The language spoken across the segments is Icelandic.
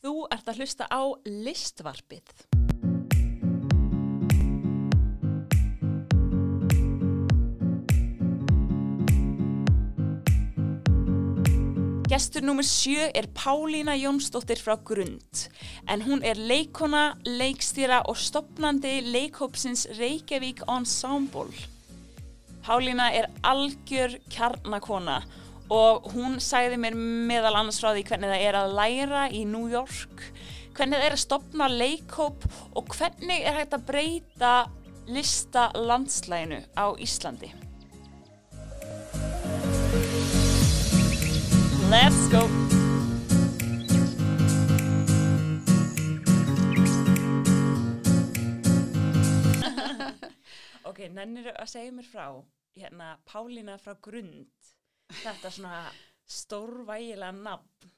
Þú ert að hlusta á listvarpið. Gestur nummer sjö er Pálína Jónsdóttir frá Grund en hún er leikona, leikstýra og stopnandi leikhópsins Reykjavík Ensemble. Pálína er algjör kjarnakona og hún sagði mér meðal annars frá því hvernig það er að læra í New York, hvernig það er að stopna leikhóp og hvernig er hægt að breyta lista landslæginu á Íslandi. Let's go! ok, nennir að segja mér frá hérna Pálína frá Grund þetta svona stórvægilega nafn.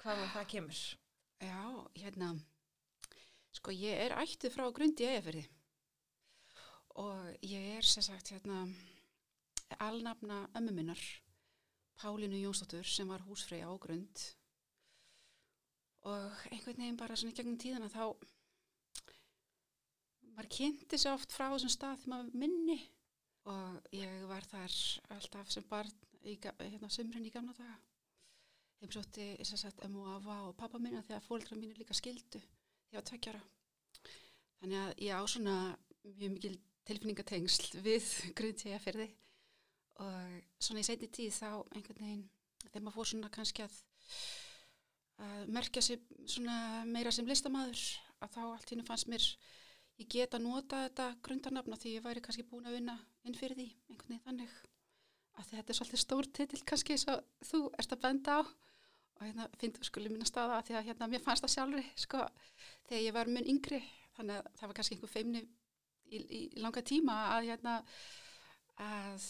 Hvaðan það kemur? Já, hérna, sko ég er ættið frá grundi ægafyrði og ég er sem sagt hérna alnafna ömmu minnar, Pálinu Jónsdóttur sem var húsfreyja á grund. Og einhvern veginn bara svona gegnum tíðana þá maður kynnti sér oft frá þessum stað því maður minni. Og ég var þar alltaf sem barn í hérna, sumrin í gamla daga. Heimsótti þess að sagt ömmu og afa og pappa minna þegar fóldra mínu líka skildu þegar ég var tveggjara þannig að ég á svona mjög mikil tilfinningatengsl við þið og svona í seinni tíð þá einhvern veginn þegar maður fór svona kannski að að merkja sig svona meira sem listamaður að þá allt hinn fannst mér ég geta nota þetta grundarnafna því ég væri kannski búin að vinna inn fyrir því einhvern veginn þannig að þetta er svolítið stór titill kannski eins og þú ert að benda á. Og hérna finnst þú skuli minna staða því að hérna mér fannst það sjálfri sko þegar ég var mun yngri. Þannig að það var kannski einhver feimni í, í, langa tíma að hérna að,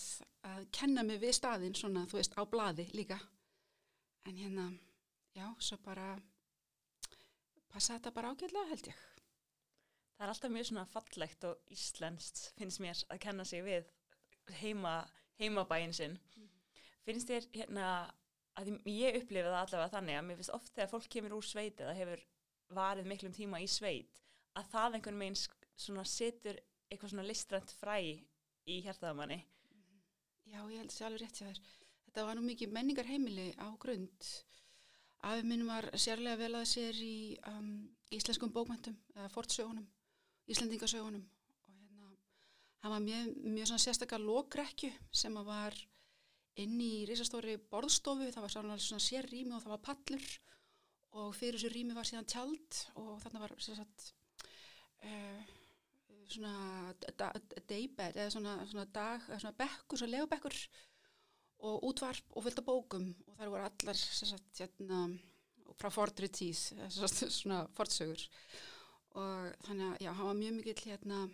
að kenna mig við staðinn svona þú veist á blaði líka. En hérna já svo bara passa þetta bara ágætlega held ég. Það er alltaf mjög svona fallegt og íslenskt finnst mér að kenna sig við heima, heimabæin sinn finnst þér hérna að ég upplifa það allavega þannig að mér finnst oft þegar fólk kemur úr sveit eða hefur varið miklum tíma í sveit að það einhvern veginn svona setur eitthvað svona listrænt fræ í hjartaðamanni Já, ég held sér alveg rétt þér. Þetta var nú mikið menningar heimili á grund. Afi minn var sérlega vel að sér í um, íslenskum bókmæntum, eða fortsögunum, íslendingasögunum. Hann var mjög, mjög sérstakar lókrekju sem var inn í risastóri borðstofu. Það var svona, sér rými og það var pallur. Og fyrir þessu rými var síðan tjald og þarna var sérsagt uh, svona da- daybed eða svona, svona dag, eða svona bekkur, svona legubekkur og útvarp og fullt af bókum. Og þar voru allar sagt, hérna, frá sagt, svona fortsögur og þannig að já, hann var mjög mikill hérna,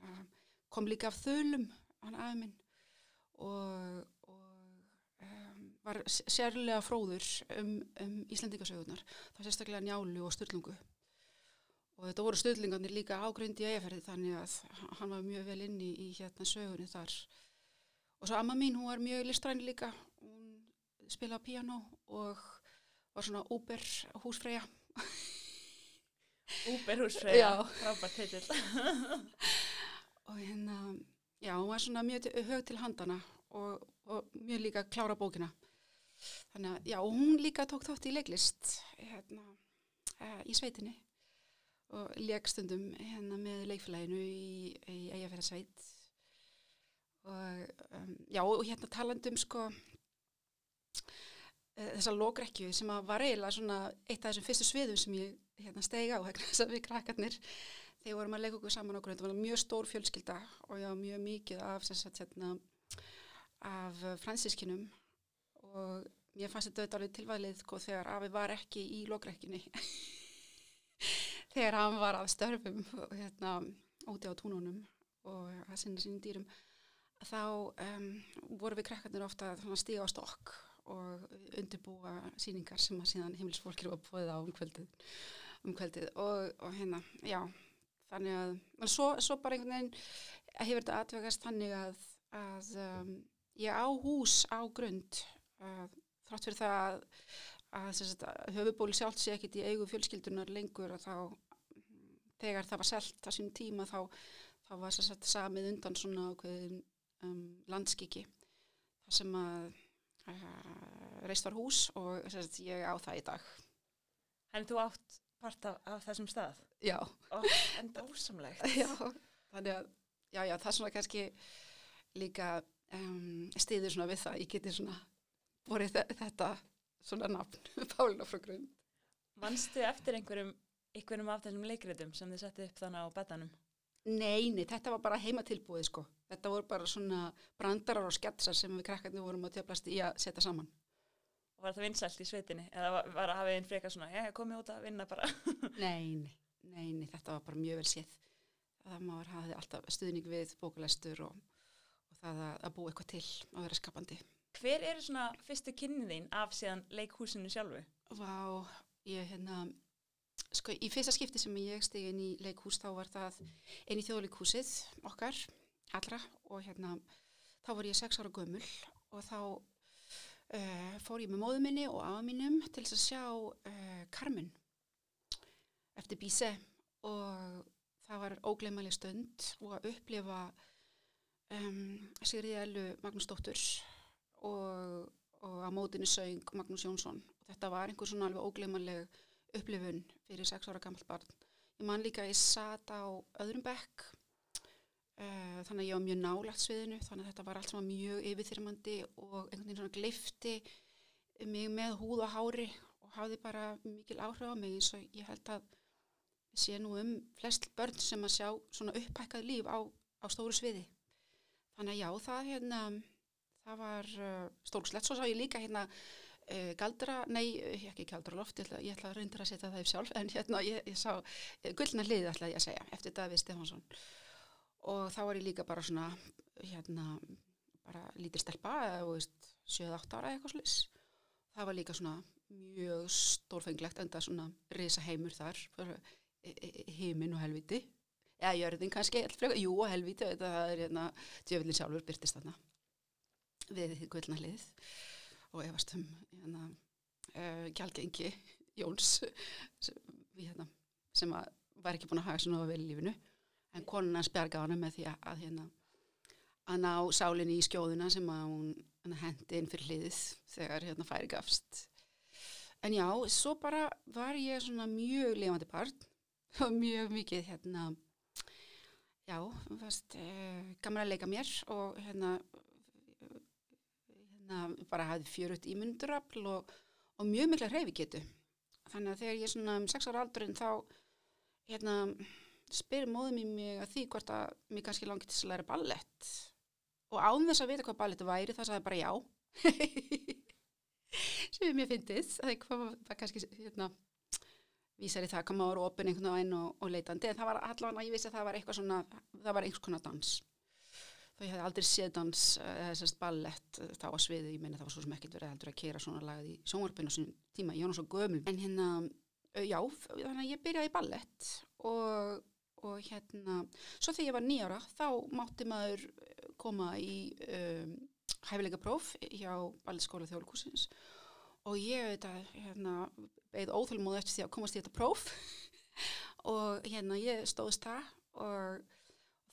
eh, kom líka af þölum, hann afi minn. Og, og um, var sérlega fróður um, um Íslendingasögurnar, það var sérstaklega njálu og styrlungu og þetta voru stöðlingarnir líka ágrundi í eigaferði þannig að hann var mjög vel inni í hérna sögunni þar. Og svo amma mín, hún var mjög listræn líka. Hún spilaði piano og var svona úber húsfreyja. Úberhúsfreyja, Já. frábært heitill og hérna, já, hún var svona mjög hög til handana og, og mjög líka klára bókina. Þannig að, já, og hún líka tók þátt í leiklist hérna, uh, í sveitinni. Og leik stundum hérna með leikfélaginu í, í Eyjafjörðarsveit og um, já, og hérna talandum sko eh, þessa lógrekju sem að var eiginlega svona eitt af þessum fyrstu sviðum sem ég hérna steig á vegna þess að við krakkarnir þegar vorum að leika okkur saman grund það var mjög stór fjölskylda og já, mjög mikið af, hérna, af fransískinum og mér fannst þetta alveg tilvæðlið sko, þegar afi var ekki í lógrekjunni þegar hann var að störfum hérna, úti á túnunum og að sinna sínum dýrum þá um, voru við krakkarnir ofta að stíga á stokk og undirbúa síningar sem að síðan heimilisfólkir var búið á um kvöldið, um kvöldið. Og, og hérna, já, þannig að, en svo, svo bara einhvern veginn hefur þetta atvegast þannig að, að um, ég á hús á grund uh, þrátt fyrir það að, að, sagt, að höfubóli sjálft sé ekkit í eigu fjölskyldunar lengur að þá þegar það var selt að sínum tíma þá, þá var sagt, samið undan svona ákveðin um, landskiki þar sem að uh, reist var hús og sagt, ég á það í dag. En þú átt part af, af þessum stað? Já. Ó, en dásamlegt. já, þannig að já, já, það svona kannski líka um, stiður svona við það, ég geti svona borið þetta svona nafn, Pálina frá grunn. Manstu eftir einhverjum, einhverjum af þessum leikritum sem þið setti upp þannig á betanum? Nei, nei, þetta var bara heimatilbúið sko. Þetta voru bara svona brandarar og sketsar sem við krakkarnir vorum að tjöflast í að setja saman. Og var það vinsælt í sveitinni? Eða var, var að hafa einn freka svona, ég hef komið út að vinna bara? nei, nei, nei, nei, þetta var bara mjög vel séð. Það maður hafði alltaf stuðning við bókulæstur og, og það að, að búa eitthvað til að vera skapandi. Hver eru svona fyrstu kynni þín af síðan leikhúsinu sjálfu? Vá, ég hérna, sko í fyrsta skipti sem ég stegi inn í leikhús þá var það inn í þjóðleikhúsið okkar, allra og hérna þá var ég sex ára gömul og þá uh, fór ég með móðu minni og afa mínum til þess að sjá uh, Carmen eftir Bíse og það var ógleymalig stund og að upplifa um, Sigriði Ellu Magnúsdóttur og, og að mótinu söng Magnús Jónsson og þetta var einhver svona alveg ógleymanleg upplifun fyrir sex ára gammalt barn. Ég man líka að ég sat á öðrum bekk þannig að ég var mjög nálagt sviðinu þannig að þetta var allt svona mjög yfirþyrmandi og einhvern veginn svona glifti mig með húð og hári og hafði bara mikil áhrif á mig eins og ég held að sé nú um flest börn sem að sjá svona upphækkað líf á, á stóru sviði. Þannig að já, það hérna það var uh, stórslegt, svo sá ég líka hérna uh, galdra, nei ekki galdra loft, ég ætla, ég ætla að reynda að setja það upp sjálf, en hérna ég, ég sá gullna hlið ætla ég að segja, eftir Davíð Stefansson og þá var ég líka bara svona hérna bara lítið stelpa, eða þú veist 7-8 ára eitthvað slis það var líka svona mjög stórfenglegt enda svona risa heimur þar heiminn og helviti eða jörðin kannski, jú og helviti það er hérna, djöflin sjálfur byrtist þarna við því gullnallið og efast um hérna, uh, gjaldgengi Jóns sem, hérna, sem var ekki búin að hafa svona vel í lífinu en konan hans bjarga hana með því að, að hérna að ná sálinni í skjóðuna sem að hún hendi inn fyrir hliðið þegar hérna færi gafst en já, svo bara var ég svona mjög levandi part og mjög mikið hérna já, fast eh, gaman að leika mér og hérna hérna bara hafði fjörut ímyndurafl og, og mjög mikla hreyfi getu. Þannig að þegar ég svona um sex ára aldurinn þá hérna spyr móðum í mig að því hvort að mér kannski langi til að læra ballett. Og án þess að vita hvað ballett væri það sagði bara já. Sem er mjög fyndið það var kannski hérna vísar í það að maður opin einhvern veginn og, og leitandi. En það var allavega, ég vissi að það var eitthvað svona það var einhvers konar dans. Og ég hef aldrei séð dans eða sérst ballett uh, þá á sviði, ég meina það var svo sem ekkert verið heldur að kera svona lagað í sjónvarpinu sínum tíma, ég var svo gömul, en hérna já, þannig að ég byrjaði í ballett og, og hérna svo þegar ég var nýjara, þá mátti maður koma í um, hæfileika próf hjá ballettskóla þjóðlíkusins og ég veit að hérna beigð óþálmóð eftir því að komast í þetta próf og hérna ég stóðist það og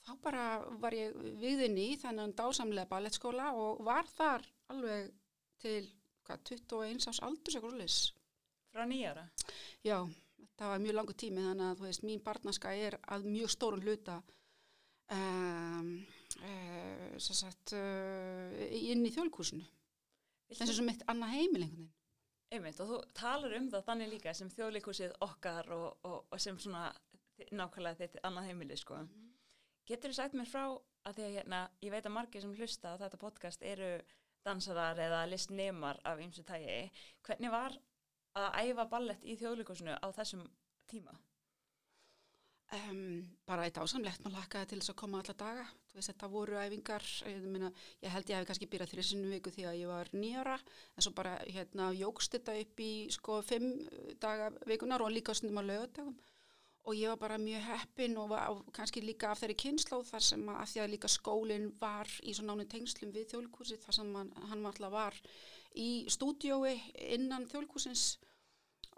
þá bara var ég viðinn í þennan dásamlega ballettskóla og var þar alveg til hvað, 21 árs aldur. Frá nýjara? Já, það var mjög langu tími þannig að þú veist, mín barnaska er að mjög stórun hluta um, uh, sagt, uh, inn í þjólkúsinu. Þess að mitt annað heimil einhvern veginn. Einmitt, og þú talar um það þannig líka sem þjóðleikúsið okkar og, og, og sem svona nákvæmlega þetta annað heimili sko. Mm -hmm. Getur þú sagt mér frá að því að hérna, ég veit að margir sem hlusta á þetta podcast eru dansarar eða listnemar af ymsu tægi. Hvernig var að æfa ballett í þjóðlíkosinu á þessum tíma? Um, bara eitt ásamlegt, maður lakkaði til þess að koma alla daga. Veist, þetta voru æfingar, ég, myna, ég held ég hef kannski byrjað þrjusinu viku því að ég var nýjara, en svo bara hérna, jógst þetta upp í sko fimm daga vikunar og líka stundum á lögadagum og ég var bara mjög heppin og, var, kannski líka af þeirri kynnslóð þar sem að, að því að líka skólinn var í svo nánu tengslum við þjóðlíkúsi þar sem man, hann alltaf var í stúdiói innan þjóðlíkusins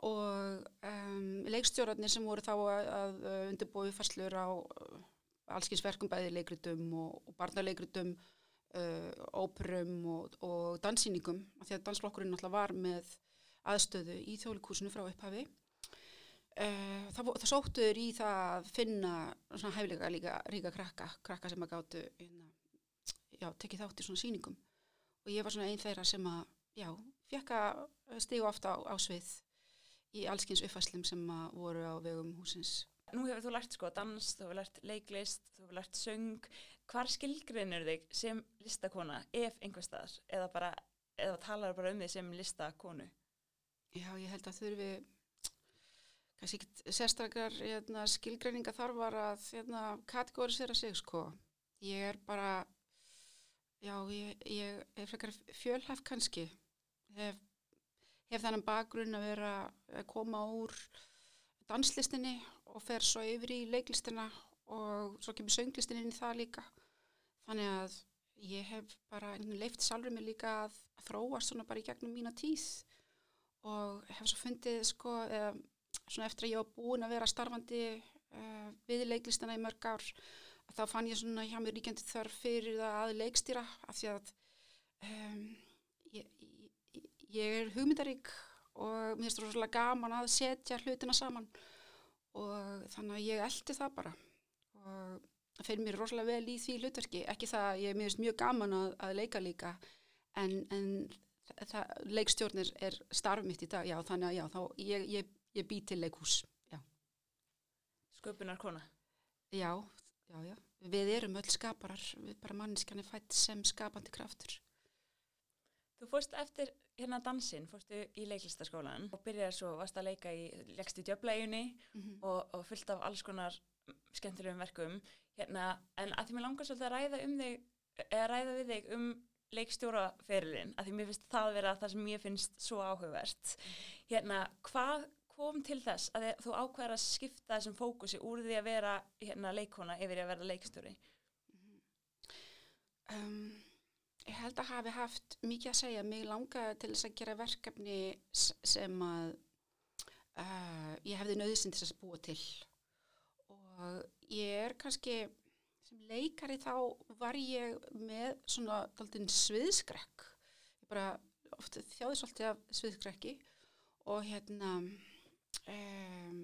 og um, leikstjórarnir sem voru þá að, að undirbúi fastlur á uh, allskinsverkum bæði leikritum og, og barnaleikritum, uh, óperum og, og dansýningum, því að dansflokkurinn náttúrulega var með aðstöðu í þjóðlíkusinu frá upphafi. Uh, það, það sóttuður í það að finna svona hæfleika líka ríka krakka, krakka sem að gáttu hérna, já, tekið þátt í svona sýningum og ég var svona einn þeirra sem að já, fekk að stígu ofta á, á svið í allskins uppfæslum sem voru á vegum húsins. Nú hefur þú lært sko dans, þú hefur lært leiklist, þú hefur lært söng. Hvar skilgrinur þig sem listakona ef einhver staðar eða bara, eða talar bara um þig sem listakonu? Já, ég held að þurfi kannski ekki sérstakar hérna, skilgreininga þar var að hérna, kategorisera sig sko. Ég er bara, já, ég, ég er frekar fjölhæf kannski. Hef, hef þannig bakgrunn að vera að koma úr danslistinni og fer svo yfir í leiklistina og svo kemur sönglistinni inn í það líka. Þannig að ég hef bara leift salvið mig líka að, að þróa svona bara í gegnum mína tíð og hef svo fundið sko, eða svona eftir að ég var búin að vera starfandi uh, við leiklistana í mörg ár þá fann ég svona hjá mér ríkjandi þarf fyrir það að leikstýra af því að um, ég, ég, er hugmyndarík og mér finnst það rosalega gaman að setja hlutina saman og þannig að ég eldi það bara og það fyrir mér rosalega vel í því hlutverki ekki það að ég finnst mjög gaman að, að leika líka en, en það, leikstjórnir er starf mitt í dag, já þannig að já, þá, ég, ég ég bý til leikhús. Sköpunar kona? Já, já, já. Við erum öll skaparar, við bara manniskan er fætt sem skapandi kraftur. Þú fórst eftir hérna dansinn, fórstu í leiklistaskólan og byrjaði svo, varst að leika í, leggst í djöbleginni mm -hmm. og, og fyllt af alls konar skemmtilegum verkum. Hérna, en að því mér langar svolítið að ræða um þig, eða ræða við þig um leikstjóraferilinn, að því mér finnst það vera það sem mér finnst svo áhugavert. Hérna, hvað kom til þess að þú ákvæðar að skipta þessum fókusi úr því að vera hérna, leikona yfir að vera leikstjóri? Um, ég held að hafi haft mikið að segja. Mér langaði til þess að gera verkefni sem að uh, ég hefði nöðsinn til þess að búa til. Og ég er kannski, sem leikari þá var ég með svona daldinn sviðskrekk. Ég bara ofta þjáði svolítið af sviðskrekki og hérna um,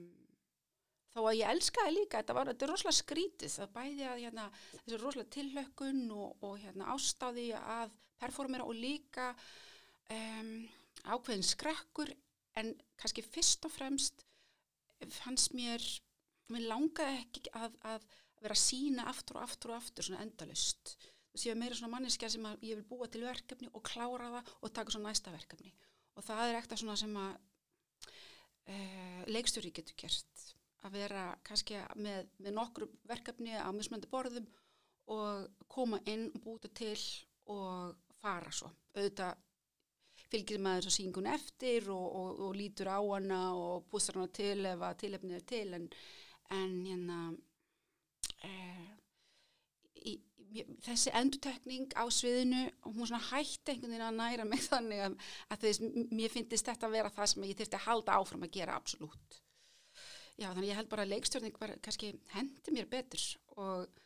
þó að ég elskaði líka þetta var, er rosalega skrítið það bæði að hérna, þessi rosalega tillökkun og, og hérna, ástáði að performera og líka um, ákveðin skrekkur en kannski fyrst og fremst fannst mér mér langaði ekki að, að vera að sína aftur og aftur og aftur svona endalust þú séu meira svona manniska sem að ég vil búa til verkefni og klára það og taka svona næsta verkefni. Og það er ekkert svona sem að eh, leikstjóri getur gert að vera kannski með, með nokkru verkefni á mismöndi borðum og koma inn og búta til og fara svo. Auðvitað fylgir maður svo síngun eftir og, og, og lítur á hana og bústar hana til ef að tilefnið er til en, en hérna eh, í, þessi endutekning á sviðinu og hún hætti einhvern veginn að næra mig þannig að, að þess, mér finnist þetta að vera það sem ég þurfti að halda áfram að gera absolutt já þannig ég held bara að leikstjórning bara kannski hendi mér betur og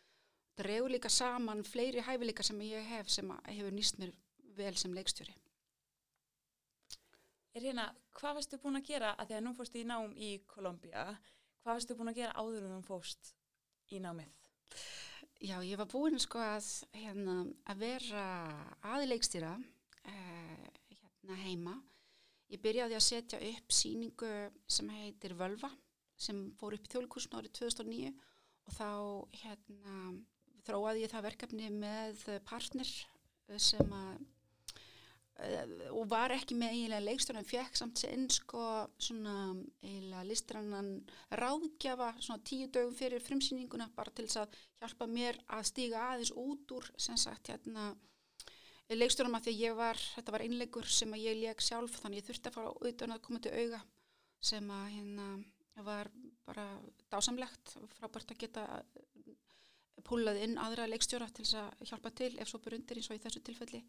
dregu líka saman fleiri hæfileika sem ég hef sem hefur nýst mér vel sem leikstjóri Er hérna, hvað varstu búin að gera að því að nú fórstu í nám í Kolumbia hvað varstu búin að gera áður en þú fórst í námið? Já, ég var búin sko að, hérna, að vera aðilegstýra uh, hérna heima. Ég byrjaði að setja upp síningu sem heitir Völva sem fór upp í þjóðlíkursn árið 2009 og þá hérna, þróaði ég það verkefni með partner sem að Eh, og var ekki með eiginlega leikstur en fekk samt sinn sko svona eiginlega listrannan ráðgjafa svona tíu dögum fyrir frimsýninguna bara til þess að hjálpa mér að stíga aðeins út úr sem sagt hérna leiksturinn að því ég var, þetta var einlegur sem að ég leik sjálf þannig ég þurfti að fara auðvitað að koma til auga sem að hérna var bara dásamlegt frábært að geta púlað inn aðra leikstjóra til þess að hjálpa til ef svo byrjundir eins og í þessu tilfelli.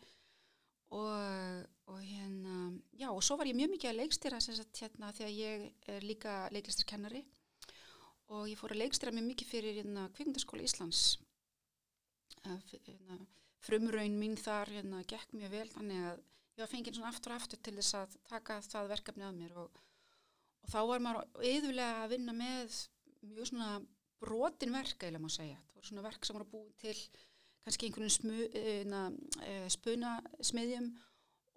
Og, og hérna, já og svo var ég mjög mikið að leikstýra hérna þegar ég er líka leiklistarkennari og ég fór að leikstýra mjög mikið fyrir hérna kvikmyndaskóla Íslands. Eh, hérna, frumraun mín þar hérna gekk mjög vel þannig að ég var fengið svona aftur og aftur til þess að taka það verkefni að mér og, og þá var maður yðurlega að vinna með mjög svona brotin verk eða má segja, það voru svona verk sem voru búið til kannski einhvern na, spuna smiðjum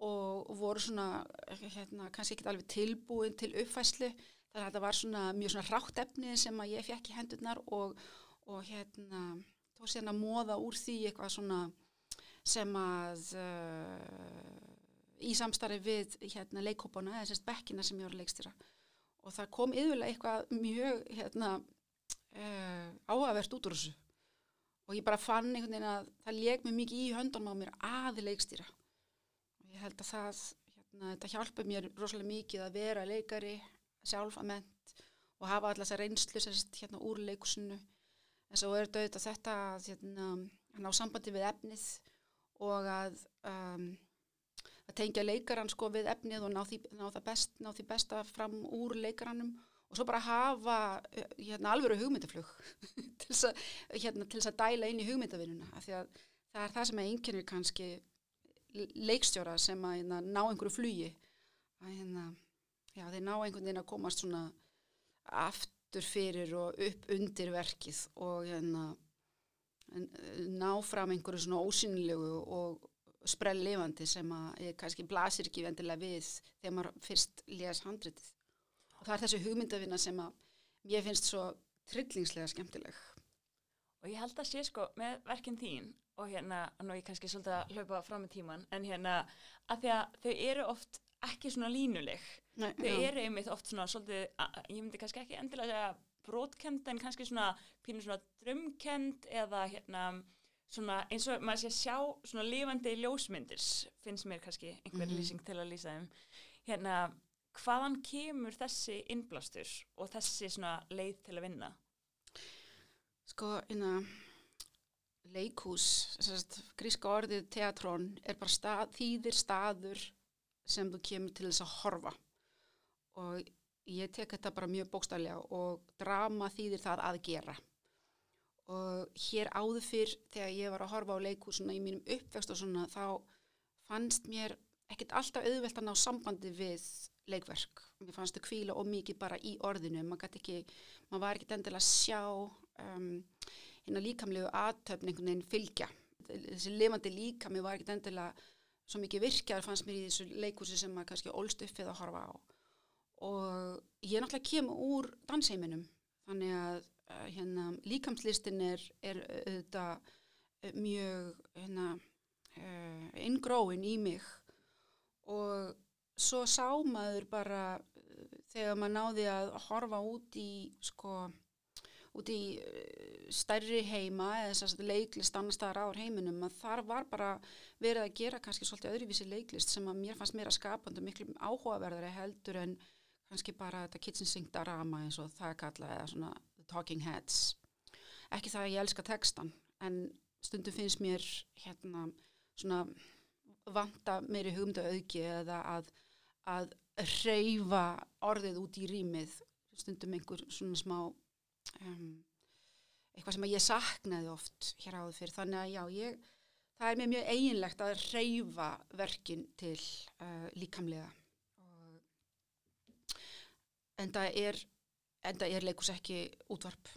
og, voru svona hérna, kannski ekki alveg tilbúin til uppfæslu þannig að þetta var svona mjög svona rátt efni sem að ég fekk í hendurnar og, og hérna tók síðan að móða úr því eitthvað svona sem að uh, í samstarfi við hérna leikópana eða sérst bekkina sem ég að leikstýra og það kom yfirlega eitthvað mjög hérna uh, áhugavert út úr þessu. Og ég bara fann einhvern veginn að það leik mig mikið í höndunum á mér að leikstýra. Og ég held að það hérna, þetta hjálpa mér rosalega mikið að vera leikari sjálf að ment og hafa alltaf þessa reynslu sérst hérna úr leikusinu en svo er þetta þetta hérna, ná sambandi við efnið og að um, að tengja leikaran sko við efnið og ná því, ná best, ná því besta fram úr leikaranum og svo bara hafa eh, hérna, alvöru hugmyndaflug til þess að, hérna, að dæla inn í hugmyndavinnuna af því að það er það sem er einkennir kannski leikstjóra sem að hérna, ná einhverju flugi. Að hérna, já, þeir ná einhvern veginn að komast svona aftur fyrir og upp undir verkið og hérna ná fram einhverju svona ósynlegu og sprell lifandi sem að kannski blasir ekki vendilega við þegar maður fyrst les handritið. Og það er þessi hugmyndavinna sem að ég finnst svo trillingslega skemmtileg. Og ég held að sé sko með verkinn þín og hérna, nú ég kannski svolítið að hlaupa fram með tíman, en hérna að því að þau eru oft ekki svona línuleg. Nei, Þau eru einmitt oft svona svolítið, að- ég myndi kannski ekki endilega segja brotkend en kannski svona pínu svona drömkend eða hérna svona eins og maður sé að sjá svona lifandi ljósmyndir finnst mér kannski einhver Mhm. lýsing til að lýsa þeim. Hérna, hvaðan kemur þessi innblástur og þessi svona leið til að vinna? Sko, inna, leikhús, sérst, gríska orðið teatrón er bara stað, þýðir staður sem þú kemur til þess að horfa og ég tek þetta bara mjög bókstaflega og drama þýðir það að gera og hér áður fyrr þegar ég var að horfa á leikhúsuna í mínum uppvextu og svona þá fannst mér ekkert alltaf auðvelt að ná sambandi við leikverk. Mér fannst þau kvíla og mikið bara í orðinu, maður ekki, maður var ekkert endilega að sjá um, hérna líkamlegu aðtöfn einhvern veginn fylgja. Þessi lifandi líkami var ekkert endilega svo mikið virkjar fannst mér í þessu leikhúsi sem maður kannski ólst upp við að horfa á. Og ég náttúrulega kemur úr dansheiminum, þannig að hérna, líkamslistin er, er auðvitað uh, mjög hérna, uh, inngróin í mig. Og svo sá maður bara þegar maður náði að horfa út í sko út í stærri heima eða að leiklist annars staðar á heiminum að þar var bara verið að gera kannski svolítið öðruvísi leiklist sem að mér fannst meira skapandi og miklu áhugaverðari heldur en kannski bara þetta kitchen sink drama eins og það er kallað eða svona talking heads. Ekki það að ég elska textan en stundum finnst mér hérna svona vanta meiri hugmynda auki eða að, að reyfa orðið út í rýmið. Stundum einhver svona smá um, eitthvað sem að ég saknaði oft hér áður fyrir þannig að já, ég, það er mér mjög eiginlegt að reyfa verkin til uh, líkamlega. Og en það er en það er leikus ekki útvarp.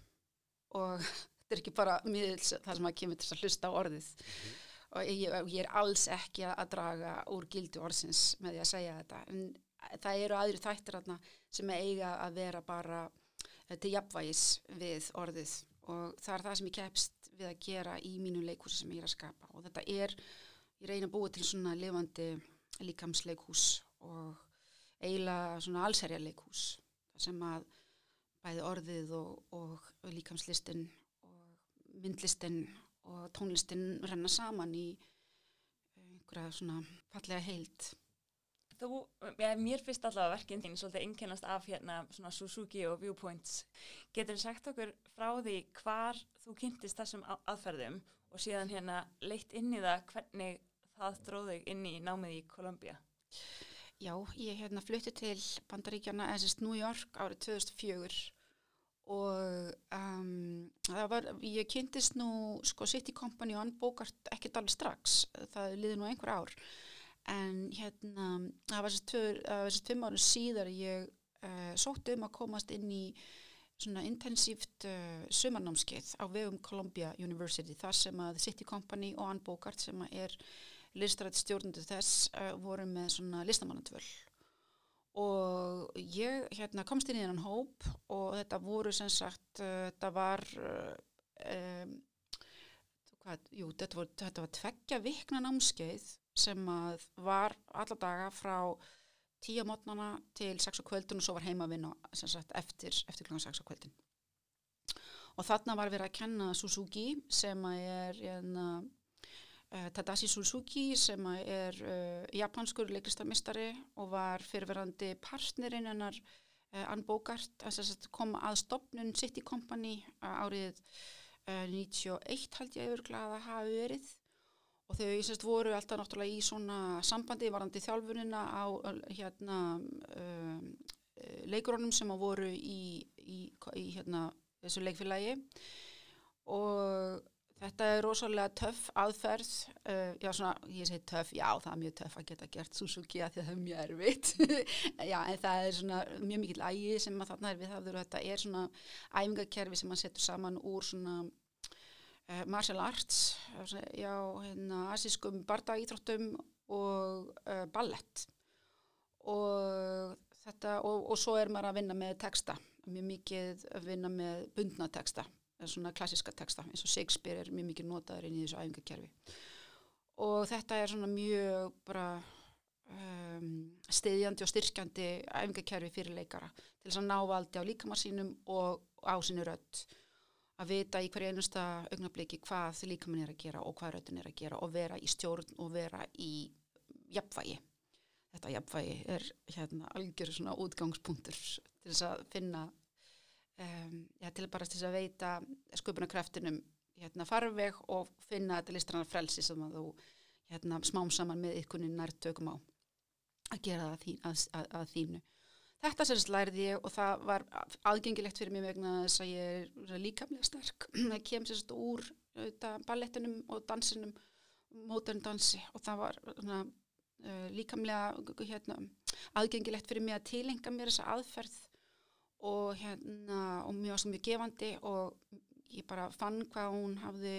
Og þetta er ekki bara miðils það sem að kemur til að hlusta á orðið. Og ég, ég er alls ekki að draga úr gildi orðsins með því að segja þetta. En það eru aðri þættir þarna sem eiga að vera bara eh, til jafnvægis við orðið. Og það er það sem ég kepst við að gera í mínu leikhúsi sem ég er að skapa. Og þetta er, ég reyna að búa til svona lifandi líkamsleikhús og eiginlega svona allserja leikhús þar sem að bæði orðið og, og, og líkamslistin og myndlistin og tónlistin renna saman í einhverja svona fallega heild. Þú, ja, mér finnst allavega verkinn þín svolítið einkennast af hérna svona Suzuki og Viewpoints. Getur þið sagt okkur frá því hvar þú kynntist þessum aðferðum og síðan hérna leitt inn í það hvernig hvað dróð þig inn í námið í Kolumbia? Já, ég hérna flutti til Bandaríkjana, eða sérst New York árið 2004 og um, það var, ég kynntist nú sko City Company og anbókart ekkert alveg strax, það liði nú einhver ár. En hérna það var sérst tveim árið síðar ég uh, sótti um að komast inn í svona intensíft uh, sumarnámskeið á vegum Columbia University þar sem að City Company og anbókart sem er listrætt stjórnundu þess uh, voru með svona listamannantvöld og ég hérna, komst inn í þennan hóp og þetta voru sem sagt uh, þetta var um, hvað, jú, þetta var, þetta var tveggja vikna námskeið sem var alla daga frá tíu mótnana til sex á kvöldun og svo var heima að vinna sagt, eftir, eftir kl. sex á kvöldun og þarna var við að kenna Suzuki sem er hérna Uh, Tadashi Suzuki sem er uh, japanskur leiklistarmistari og var fyrirverandi partnerinn hennar uh, Ann Bogart kom að stopnun City Company árið 91 held ég auðvitað að hafi verið. Og þau sérst, voru alltaf náttúrulega í svona sambandi varandi þjálfunina á hérna, leikurónum sem voru í, í, í hérna, þessu leikfélagi. Og Þetta er rosalega töff aðferð, uh, já svona, ég segi töff, já það er mjög töff að geta gert Suzuki að því að það er mjög erfitt, já en það er svona mjög mikil ægi sem að þarna er við hafður og þetta er svona æfingakerfi sem maður setur saman úr svona uh, martial arts, já hérna asískum bardaíþróttum og uh, ballett og þetta og, og svo er maður að vinna með texta, mjög mikið að vinna með bundna texta svona klassiska texta eins og Shakespeare er mjög mikið notaður inn í þessu æfingarkerfi og þetta er svona mjög bara um, stiðjandi og styrkjandi æfingarkerfi fyrir leikara til þess að ná valdi á líkamarsínum og á sínu rött að vita í hverju einusta augnabliki hvað líkamann er að gera og hvað röttin er að gera og vera í stjórn og vera í jafnvægi. Þetta jafnvægi er hérna algjör svona útgangspunktur til þess að finna um, já, til bara til að veita sköpunarkraftinum hérna, farveg og finna þetta listrannar frelsi sem að þú hérna, smám saman með ykkurinn nærtökum á að gera það þín, að, að, að þínu. Þetta sérst lærði ég og það var aðgengilegt fyrir mig vegna þess að ég er líkamlega sterk. Það kem sérst úr ballettinum og dansinum, mótern dansi og það var svona, uh, líkamlega hérna, aðgengilegt fyrir mig að tilenga mér þessa aðferð og hérna og mjög mjög gefandi og ég bara fann hvað hún hafði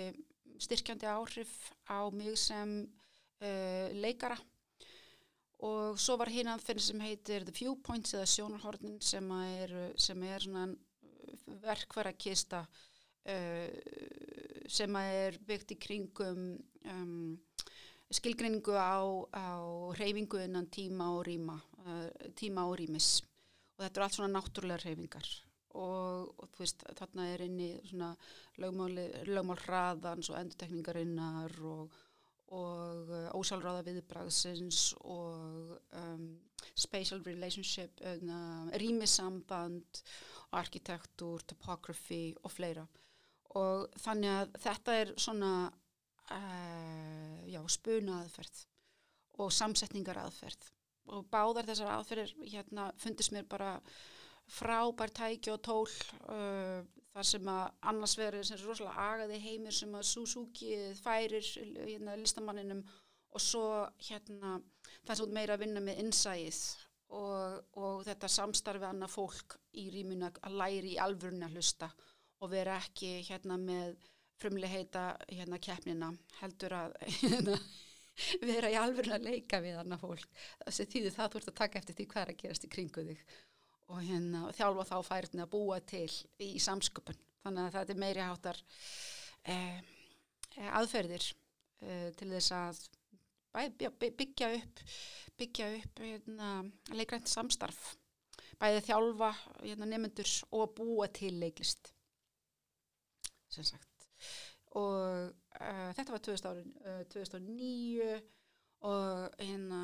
styrkjandi áhrif á mig sem uh, leikara. Og svo var hinn aðferðin sem heitir The Viewpoints eða sjónarhornin sem er, sem er svona verkværa kista uh, sem er byggt í kringum um, skilgreiningu á, á reyfingu innan tíma og rýma uh, tíma og rýmis og þetta eru allt svona náttúrulega reyfingar og, og þú veist þarna er inni svona lögmál hraðans og endutekningarinnar og, og uh, ósálráða viðbragsins og um, spatial relationship, uh, rýmisamband, arkitektúr, topography og fleira. Og þannig að þetta er svona uh, já, spuna aðferð og samsetningar aðferð og báðar þessar aðferðir hérna fundist mér bara frábær tæki og tól uh, þar sem að annars verður sem er rosalega agaði heimir sem að Suzuki færir hérna, listamanninum og svo hérna það sem meira að vinna með innsæðið og, og þetta samstarfi annað fólk í rýmuna að læri í alvörun að hlusta og vera ekki hérna með frumleheita hérna keppnina heldur að hérna vera í alveg að leika við annað fólk. Þess að þýðu það þú ert að taka eftir því hvað er að gerast í kringu þig. Og hérna þjálfa þá færðin að búa til í samsköpun. Þannig að þetta er meiri hátar eh, aðferðir eh, til þess að byggja upp byggja upp hérna, leikrænt samstarf. Bæði þjálfa hérna, nefnendur og búa til leiklist sem sagt. Og uh, þetta var 2000, uh, 2009 og hérna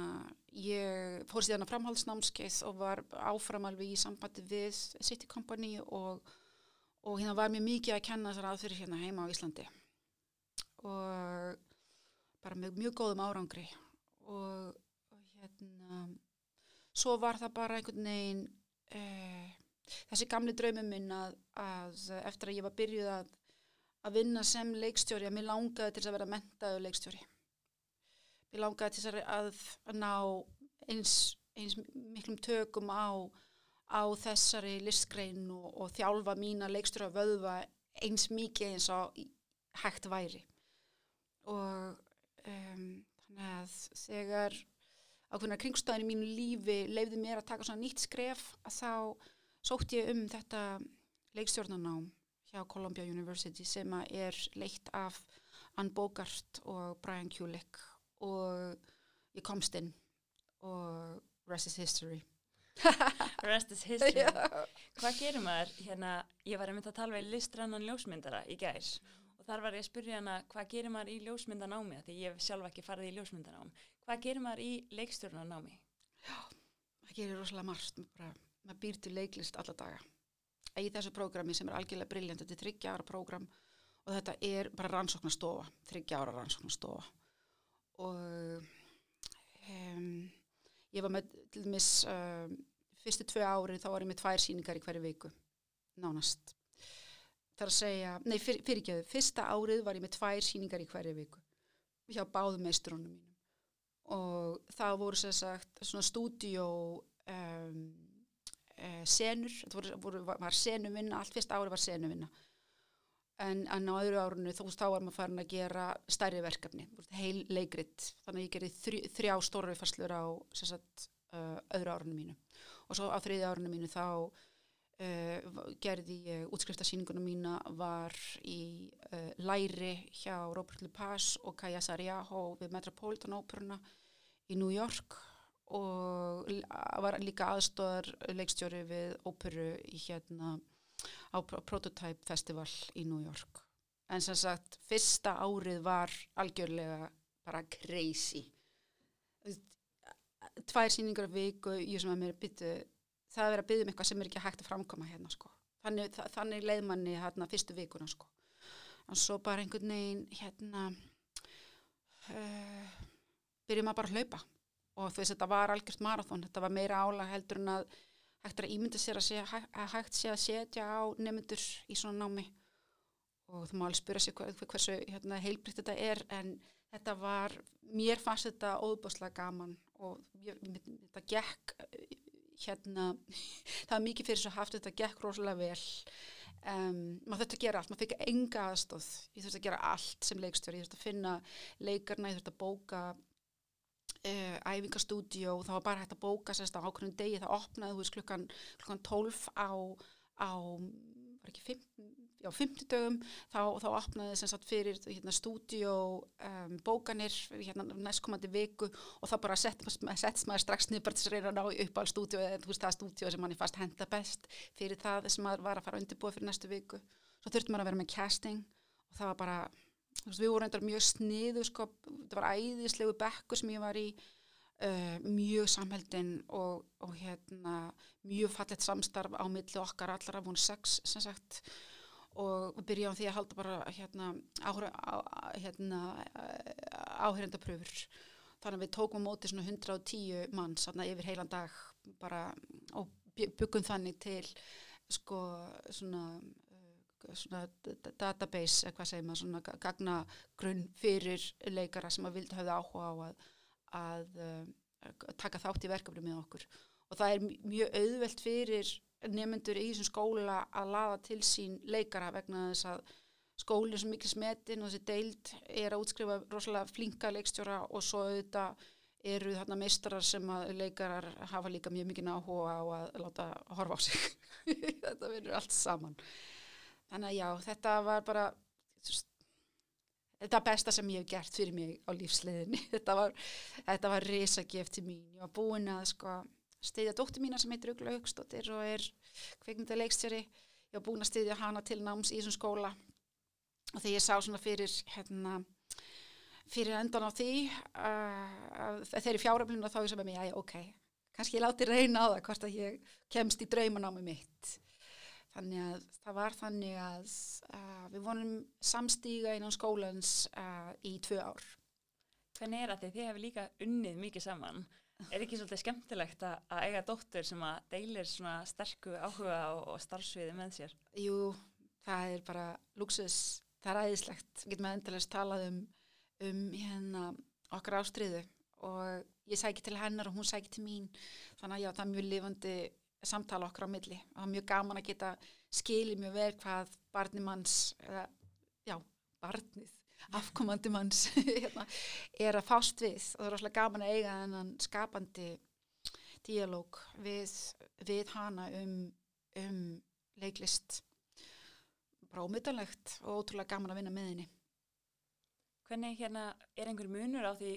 ég fór síðan að framhaldsnámskeið og var áfram alveg í sambandi við City Company og, og hérna var mér mikið að kenna þessar aðfyrir hérna heima á Íslandi og bara með mjög góðum árangri og, og hérna svo var það bara einhvern veginn uh, þessi gamli draumum minn að, að eftir að ég var byrjuð að, að vinna sem leikstjóri að mér langaði til að vera mentaðu leikstjóri. Mér langaði til að, að ná eins, eins miklum tökum á, á þessari listgrein og, og þjálfa mína leikstjóra vöðva eins mikið eins og hægt væri. Og um, þannig að þegar ákveðna kringstæðin í mínu lífi leiði mér að taka svona nýtt skref að þá sótt ég um þetta leikstjórnanám hjá Columbia University sem er leitt af Ann Bogart og Brian Kulik og ég komst inn og rest is history. Rest is history. Hvað gerir maður? Hérna, ég var að mynda að tala við listrannan ljósmyndara í gæs og þar var ég að spyrja hana hvað gerir maður í ljósmyndanámi? Því ég hef sjálf ekki farið í ljósmyndanám hvað gerir maður í leikstjórnanámi já, það gerir rosalega margt. Bara maður býr til leiklist alla daga í þessu prógrami sem er algjörlega brilljant þetta er þryggja ára prógram og þetta er bara rannsóknastofa þryggja ára rannsóknastofa og um, ég var með til dæmis um, fyrstu tvei ári þá var ég með tvær síningar í hverju viku nánast. Þar að segja, nei fyr, fyrirgeðu fyrsta árið var ég með tvær síningar í hverju viku hjá báðum meistrónum mínum. Og það voru sér sagt svona stúdíó um, uh, senur, þetta voru, var senuvinna, allt fyrst ári var senuvinna. En, en á öðru árunni þú veist þá var maður farin að gera stærri verkefni, heil leikrit. Þannig að ég gerði þrj, þrjá stóra viðfarslur á sagt, uh, öðru árunni mínu. Og svo á þriði árunni mínu þá uh, gerði ég útskriftasýninguna mína var í læri hjá Robert Lepage og Kaya Sariaho við Metropolitan Opera í New York og var líka aðstóðar leikstjóri við óperu í hérna á Prototype Festival í New York. En sem sagt fyrsta árið var algjörlega bara crazy. Tvær síningar viku ég sem að mér byttu það að vera að byggja um eitthvað sem er ekki hægt að framkoma hérna sko. Þannig, þannig leið manni hérna fyrstu vikuna sko. Og svo bara einhvern veginn hérna uh, byrjum að bara hlaupa og þú veist þetta var algjört marathón, þetta var meira álag heldur en að hægt að ímynda sér að, segja, að hægt sé að setja á nemyndur í svona námi. Og þú má alveg spyrja sér hver, hversu hérna, heilbritt þetta er en þetta var, mér fannst þetta óbúslega gaman og ég, þetta gekk hérna, það var mikið fyrir svo haft þetta gekk rosalega vel. Um, maður þurfti að gera allt, maður fikk enga aðstóð, ég þurfti að gera allt sem leikstjóri, ég þurfti að finna leikarna, ég þurfti að bóka Uh, æfingastúdíó og það var bara hægt að bóka sérst á ákveðnum degi, það opnaði veist klukkan, klukkan 12 á, á var ekki 5, já 50 dögum, þá, þá opnaði sérst fyrir hérna, stúdíó um, bókanir hérna næstkomandi viku og það bara sett, sett maður strax niður bara til að að ná upp á stúdíó eða þú veist það stúdíó sem manni fast henda best fyrir það sem maður var að fara undirbúið fyrir næstu viku, svo þurfti maður að vera með casting og það var bara við vorum endar mjög sniðu sko, það var æðislegu bekku sem ég var í uh, mjög samheldin og, og hérna, mjög fallet samstarf á milli okkar allar af hún sex sem sagt og á því að halda bara hérna, hérna áherindapröfur þannig að við tókum móti svona 110 manns svona yfir heilan dag bara og byggum þannig til sko svona svona database, hvað segir maður, svona gagnagrunn fyrir leikara sem að vildi hafa áhuga á að, að, að taka þátt í verkefni með okkur. Og það er mjög auðvelt fyrir nefnendur í þessum skóla að laða til sín leikara vegna þess að skólinn sem mikil smetin og þessi deild er að útskrifa rosalega flinka leikstjóra og svo auðvitað eru þarna meistarar sem að leikarar hafa líka mjög mikið áhuga á að láta horfa á sig. Þetta verður allt saman þannig að já, þetta var bara þetta besta sem ég hef gert fyrir mig á lífsleðinni þetta var, þetta var risagef til mín. Ég var búin að sko stiðja dóttir mína sem heitir Ugla Högstóttir og er kveikmynda leikstjóri. Ég var búin að stiðja hana til náms í þessum skóla. Og þegar ég sá svona fyrir hérna fyrir endan á því uh, þegar ég fjáröflinu þá ég sem er mig, já, ok kannski ég láti reyna á það hvort að ég kemst í draumanámi mitt Þannig að það var þannig að uh, við vonum samstíga innan skólans uh, í tvö ár. Hvernig er því þið hefur líka unnið mikið saman? Er ekki svolítið skemmtilegt að, að eiga dóttur sem að deilir svona sterku áhuga og, og starfsviði með sér? Jú, það er bara luxus, það er æðislegt, getur maður endalast talað um, um hérna okkar ástriðu og ég sæki til hennar og hún sæki til mín, þannig að já, það er mjög lifandi samtala okkar á milli. Og það er mjög gaman að geta skilið mjög vel hvað barni manns, eða, já, barnið, afkomandi manns hérna, er að fást við. Og það er rosalega gaman að eiga þennan skapandi díalóg við, við hana um, um leiklist. Bara ómyndalegt og ótrúlega gaman að vinna með henni. Hvernig hérna er einhver munur á því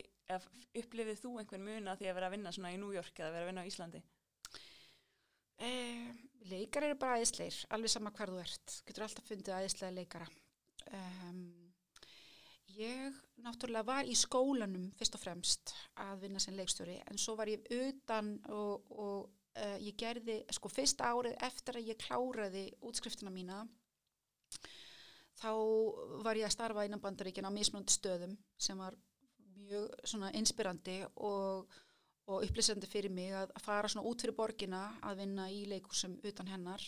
upplifið þú einhver mun á því að vera að vinna svona í York eða vera að vinna á Íslandi? Eh, leikar eru bara æðisleir, alveg sama hver þú ert. Getur alltaf fundið æðislega leikara. Um, ég náttúrulega var í skólanum fyrst og fremst að vinna sem leikstjóri en svo var ég utan og, og uh, ég gerði, sko fyrst árið eftir að ég kláraði útskriftina mína þá var ég að starfa innan bandaríkina á mismunandi stöðum sem var mjög svona inspirandi og og upplýsandi fyrir mig að fara svona út fyrir borgina að vinna í leikúsum utan hennar.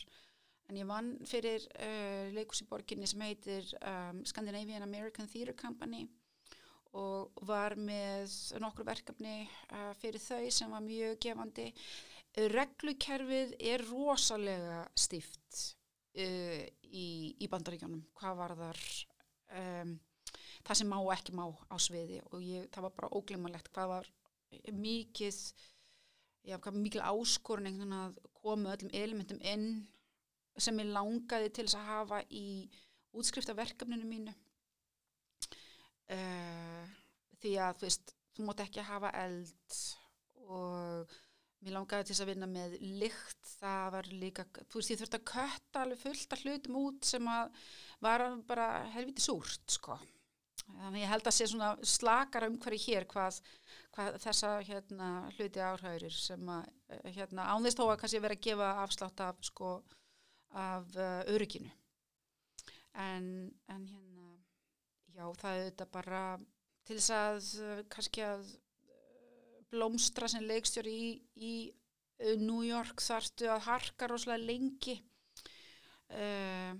En ég vann fyrir uh, leikús í borginni sem heitir um, Scandinavian American Theatre Company og var með nokkur verkefni uh, fyrir þau sem var mjög gefandi. Reglukerfið er rosalega stíft uh, í, í bandaríkjónum hvað var þar um, það sem má ekki má á sviði og ég, það var bara óglimalegt hvað var mikið já, mikil áskorun að koma öllum elementum inn sem ég langaði til þess að hafa í útskriftaverkefninu mínu. Uh, því að þú veist, þú mót ekki að hafa eld og mér langaði til þess að vinna með lykt, það var líka þú veist, ég þurfti að kötta alveg fullt af hlutum út sem að var bara helviti súrt, sko þannig ég held að sé svona slakara um hverju hér hvað, hvað þessa hérna, hluti áhægurir sem að eh, hérna, ánðist þó að kannski vera að gefa afslátt af sko af uh, örygginu. En, en hérna já það er þetta bara til þess að uh, kannski að uh, blómstra sem leikstjóri í, í New York þartu að harka rosalega lengi. Eða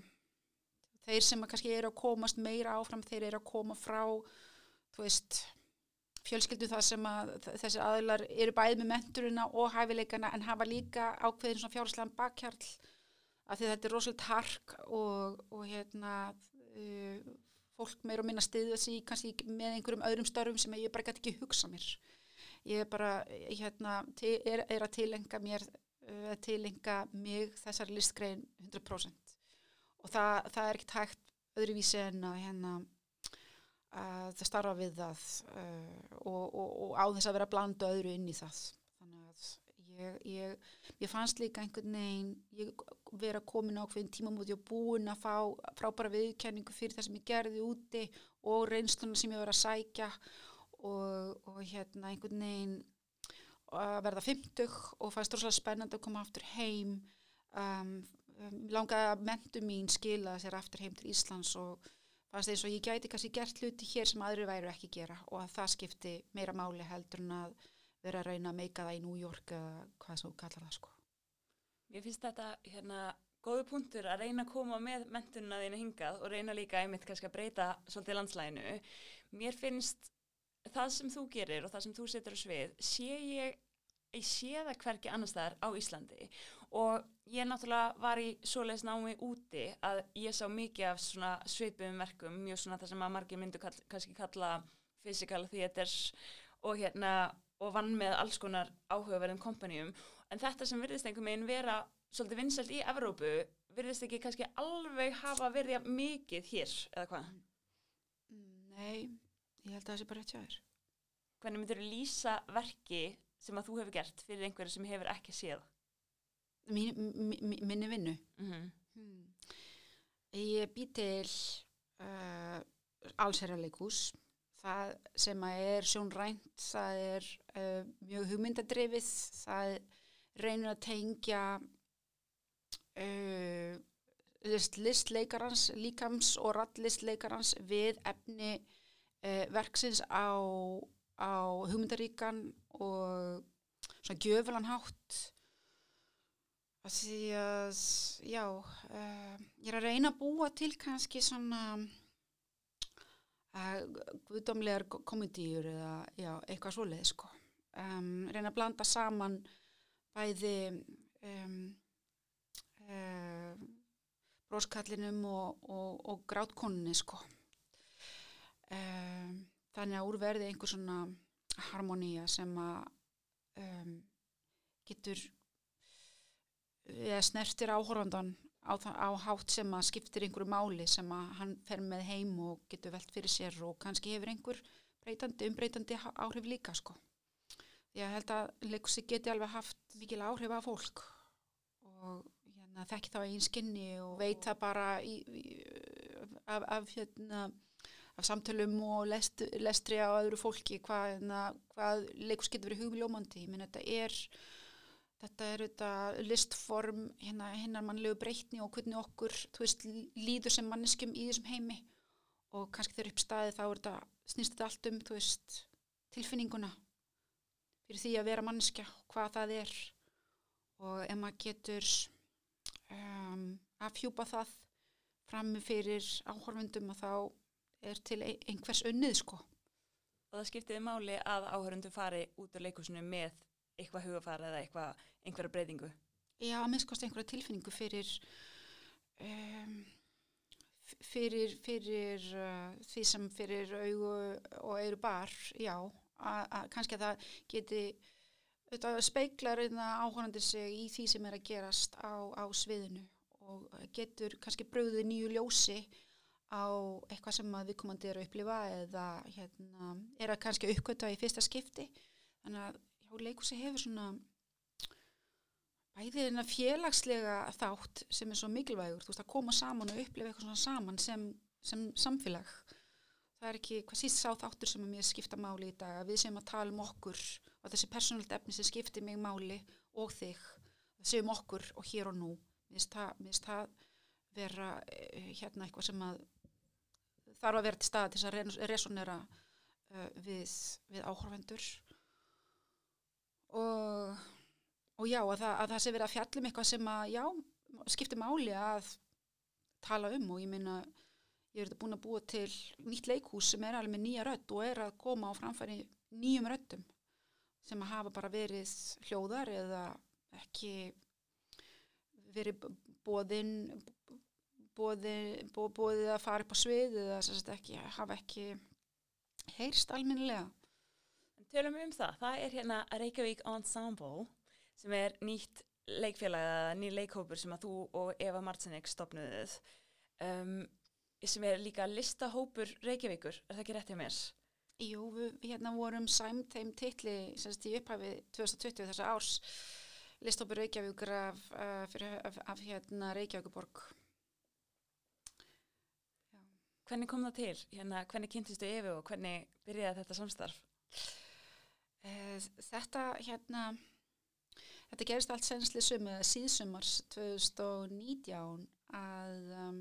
þeir sem kannski eru að komast meira áfram þeir eru að koma frá veist fjölskyldu það sem að þessi aðilar eru bæðið með menturina og hæfileikana en hafa líka ákveðin svona fjárháslegan bakkjarl af því þetta er rosalega hark og, og hérna uh, fólk meira og minna stiðið þessi kannski með einhverjum öðrum störfum sem ég bara gæti ekki hugsa mér. Ég er bara hérna, er, er að tilenga mér uh, tilenga mig þessari listgrein 100% og það, það er ekkert hægt öðruvísi en að hérna að það starfa við það uh, og, og, og á þess að vera blandu öðru inn í það. Þannig að ég, ég, ég fannst líka einhvern veginn ég vera komin á hverjum tímamóti og búin að fá frábæra viðkenningu fyrir það sem ég gerði úti og reynsluna sem ég var að sækja og, og hérna einhvern veginn að verða 50 og fannst rosalega spennand að koma aftur heim. Um, langaði að mentu mín skila sér aftur heim til Íslands og fannst eins og ég gæti kannski gert hluti hér sem aðri væru ekki gera og að það skipti meira máli heldur en að vera að reyna að meika það í New York eða hvað svo kallar það sko. Mér finnst þetta hérna góðu punktur að reyna að koma með mentununa þínu hingað og reyna líka einmitt kannski að breyta svolítið landslæginu. Mér finnst það sem þú gerir og það sem þú setur á svið, sé ég ég sé það hverki annar staðar á Íslandi og ég náttúrulega var í svoleiðs námi úti að ég sá mikið af svona sveipum verkum, mjög svona það sem að margir myndu kall, kannski kalla physical theaters og hérna og vann með alls konar áhugaverðum kompanjum en þetta sem virðist einhver meginn vera svolítið vinsalt í Evrópu virðist ekki kannski alveg hafa verið mikið hér eða hvað? Nei, ég held að það sé bara rétt hjá þér. Hvernig myndur þú lýsa verki sem að þú hefur gert fyrir einhverju sem hefur ekki séð? Minni vinnu? Mm -hmm. hmm. Ég bý til uh, allsherjarleikús. Það sem er sjónrænt, það er uh, mjög hugmyndadrefið, það reynir að tengja uh, listleikarans, líkams og rattlistleikarans við efni uh, verksins á á hugmyndaríkan og svona gjöfulan hátt að því að já, uh, ég er að reyna að búa til kannski svona uh, guðdómlegar komedíur eða já, eitthvað svoleið sko. Um, reyna að blanda saman bæði um, uh, bróskallinum og, og, og grátkonunni sko. Um, þannig að úrverði einhver svona harmonía sem að getur eða snertir áhórandan á, á hátt sem að skiptir einhverju máli sem að hann fer með heim og getur velt fyrir sér og kannski hefur einhver breytandi, umbreytandi áhrif líka sko. Ég held að leikusi geti alveg haft mikil áhrif af fólk og hérna, þekki þá einn skinni og veit það bara í, í, af, af hérna af samtölum og lest, lestri á öðru fólki hvað, hérna, hvað leikus getur verið hugmiljómandi. Ég minn þetta er þetta er þetta listform hérna hinnar mannlegu breytni og hvernig okkur veist, líður sem manneskum í þessum heimi og kannski þegar uppstæði þá þetta, snýst þetta allt um veist, tilfinninguna fyrir því að vera manneskja hvað það er og ef maður getur um, afhjúpa það frammi fyrir áhörfundum og þá er til einhvers unnið sko. Og það skiptiði máli að áhörfundum fari út á leikusinu með eitthvað hugafara eða eitthvað, einhverja breytingu? Já, að minnskost einhverja tilfinningu fyrir um, fyrir, fyrir uh, því sem fyrir augu og eiru bar, já að kannski að það geti speiklar áhörandi sig í því sem er að gerast á, á sviðinu og getur kannski bröðið nýju ljósi á eitthvað sem við komandi erum að upplifa eða hérna, er að kannski uppkvöta í fyrsta skipti þannig að já, leikusi hefur svona bæðið en að félagslega þátt sem er svo mikilvægur, þú veist að koma saman og upplifa eitthvað svona saman sem, sem samfélag. Það er ekki hvað síst sá þáttur sem er mér skipta máli í dag við sem að tala um okkur og þessi persónalt efni sem skiptir mig máli og þig, það séum okkur og hér og nú, mér finnst það vera eh, hérna eitthvað sem að þarf að vera til stað til að resonera uh, við, við áhörvendur og, og já, að það, að það sé verið að fjallum eitthvað sem að, já, skiptir máli að tala um. Og ég minna, ég er búin að búa til nýtt leikhús sem er alveg með nýja rött og er að koma á framfæri nýjum röttum sem að hafa bara verið hljóðar eða ekki verið bóðinn bóðið bóði að fara upp á svið eða ekki, hafa ekki heyrst alminlega Tölum um það, það er hérna Reykjavík Ensemble sem er nýtt leikfélag eða ný leikhópur sem að þú og Eva Martinek stopnuðuð um, sem er líka listahópur Reykjavíkur, er það ekki rétt hjá mér? Jú, við hérna vorum sæmt þeim titli semst í upphæfi 2020 þessa árs listhópur Reykjavíkur af, af, af, af hérna Reykjavíkuborg Hvernig kom það til? Hérna, hvernig kynntistu Efi og hvernig byrjaði þetta samstarf? Eh, þetta hérna þetta gerist allt senslið sumið síðsumars 2019 að um,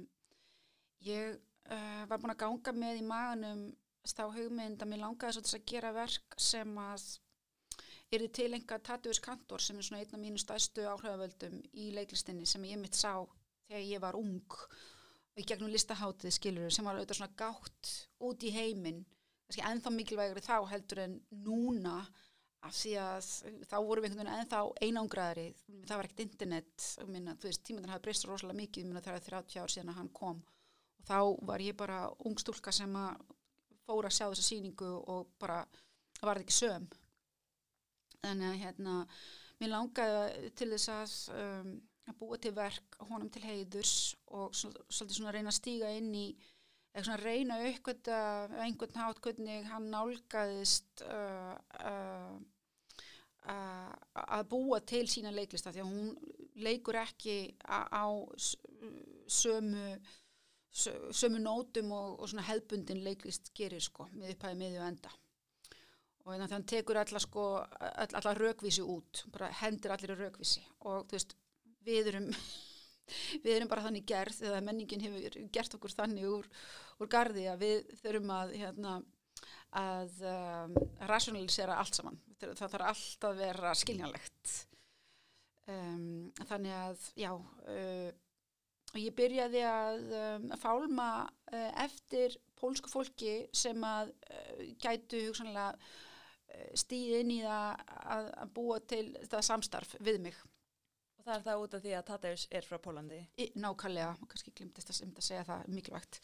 ég uh, var búin að ganga með í maganum stá hugmynd að mér langaði svo þess að gera verk sem að er þið til enga Tatuus Kantor sem er svona einn af mínu stæstu áhrifavöldum í leiklistinni sem ég mitt sá þegar ég var ung og í gegnum listaháttið skilur sem var auðvitað svona gátt út í heiminn kannski ennþá mikilvægri þá heldur en núna af því að þá vorum við einhvern veginn ennþá einangraðri, það var ekkert internet, minna, þú veist, tímandan hafi breyst rosalega mikið, minna, það er 30 ár síðan að hann kom. Og þá var ég bara ung stúlka sem að fóra að sjá þessa síningu og bara var þetta ekki söm. Þannig að hérna mér langaði til þess að um, að búa til verk honum til heiðurs og svolítið svona reyna að stíga inn í eða svona reyna aukvölda einhvern hát hvernig hann nálgæðist uh, uh, uh, að búa til sína leiklista því að hún leikur ekki á sömu sömu nótum og, og svona hefbundin leiklist gerir sko með upphæði miðju enda. Og þannig að hann tekur allar sko allar raukvísi út, bara hendur allir raukvísi og þú veist við erum við erum bara þannig gerð eða menningin hefur gert okkur þannig úr, úr gardi að við þurfum að hérna, að um, rationalisera allt saman. Það það þarf allt að vera skiljanlegt. Um, þannig að, já, uh, ég byrjaði að um, fálma uh, eftir pólsku fólki sem að uh, gætu hugsanlega uh, stíð inn í það að, að búa til þetta samstarf við mig. Og það er það út af því að Tadeus er frá Pólandi. Í, nákvæmlega, og kannski glimtist að, um að segja það mikilvægt.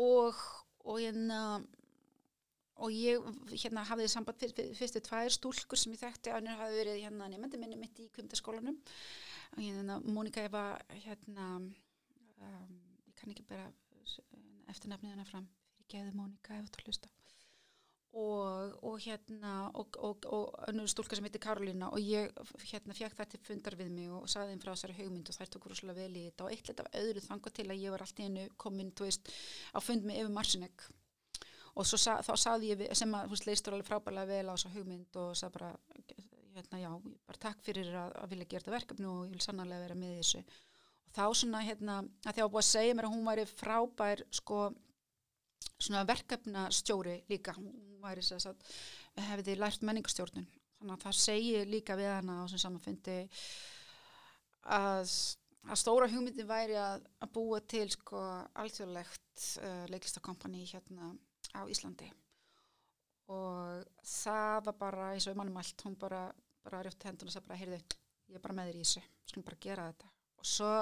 Og, og hérna og ég hérna hafði samband fyrir, fyrstu tvær stúlkur sem ég þekkti. Að henni hafi verið hérna nefndi minni mitt í kvimtaskólanum og hérna Mónika Eva hérna um, ég kann ekki bara eftirnafnið hennar fram. Fyrir geðu Mónika Eva til að hlusta og, og hérna og, og, og önnur stúlka sem heitir Karolína og ég hérna fekk það til fundar við mig og saði þeim frá þessari hugmynd og þær tók rosalega vel í þetta og eitt lit af öðru þanga til að ég var alltaf einu komin veist, á fund með Efi Marsinek. Og sa, þá saði ég sem að hún leistur alveg frábælega vel á þessa hugmynd og sagði bara, hérna já, bara takk fyrir að, að vilja gera þetta verkefni og ég vil sannarlega vera með í þessu. Og þá svona hérna, að að búið að segja mér að hún væri frábær sko svona verkefnastjóri líka, hún væri þess að hefði lært menningastjórnun þannig að það segir líka við hana á sem samanfundi að, að stóra hugmyndin væri að, að búa til sko alþjóðlegt uh, leiklistakompani hérna á Íslandi. Og það var bara eins og í mannum allt, hún bara, bara rjótt hendun og sagði bara, heyrðu, ég er bara með þér í þessu. Skulum bara gera þetta. Og svo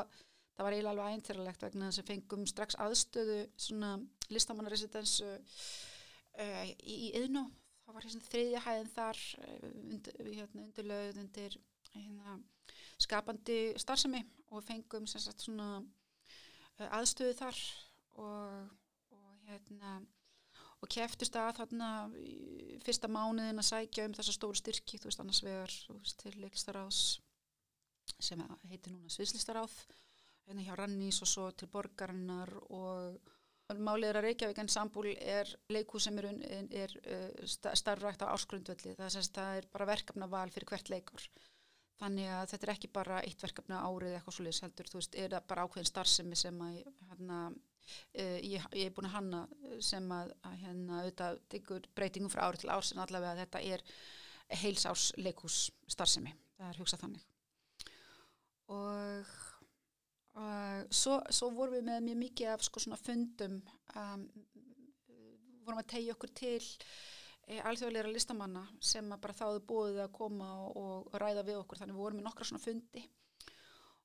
það var eiginlega alveg æntýralegt vegna þess að fengum strax aðstöðu svona listamannaresidensu uh, í, í yðnú það var hérna þriðja hæðin þar uh, hérna, undirlöð undir hérna, skapandi starfsemi og fengum sagt, svona, uh, aðstöðu þar og, og hérna og keftust að þarna fyrsta mánuðin að sækja um þessa stóru styrki, þú veist annars vegar veist, til leiklistaráðs sem heitir núna Sviðslistaráð hérna hjá Rannís og svo til borgarinnar og málið er að Reykjavík en Sambúl er leikús sem er, er, uh, starfrækt á áskrundvelli það, það er bara verkefna val fyrir hvert leikur. Þannig að þetta er ekki bara eitt verkefna árið eitthvað svolítið heldur, þú veist, er það bara ákveðin starfsemi sem að hérna Uh, ég, ég er búin að hanna sem að, að hérna auðvitað tekur breytingum frá ári til árs en allavega þetta er heilsárs leikús starfsemi, það er hugsað þannig. Og, og svo, svo vorum við með mjög mikið af sko svona fundum um, vorum að tegja okkur til e, alþjóðleira listamanna sem að bara þáðu búið að koma og, og ræða við okkur. Þannig við vorum með nokkra svona fundi.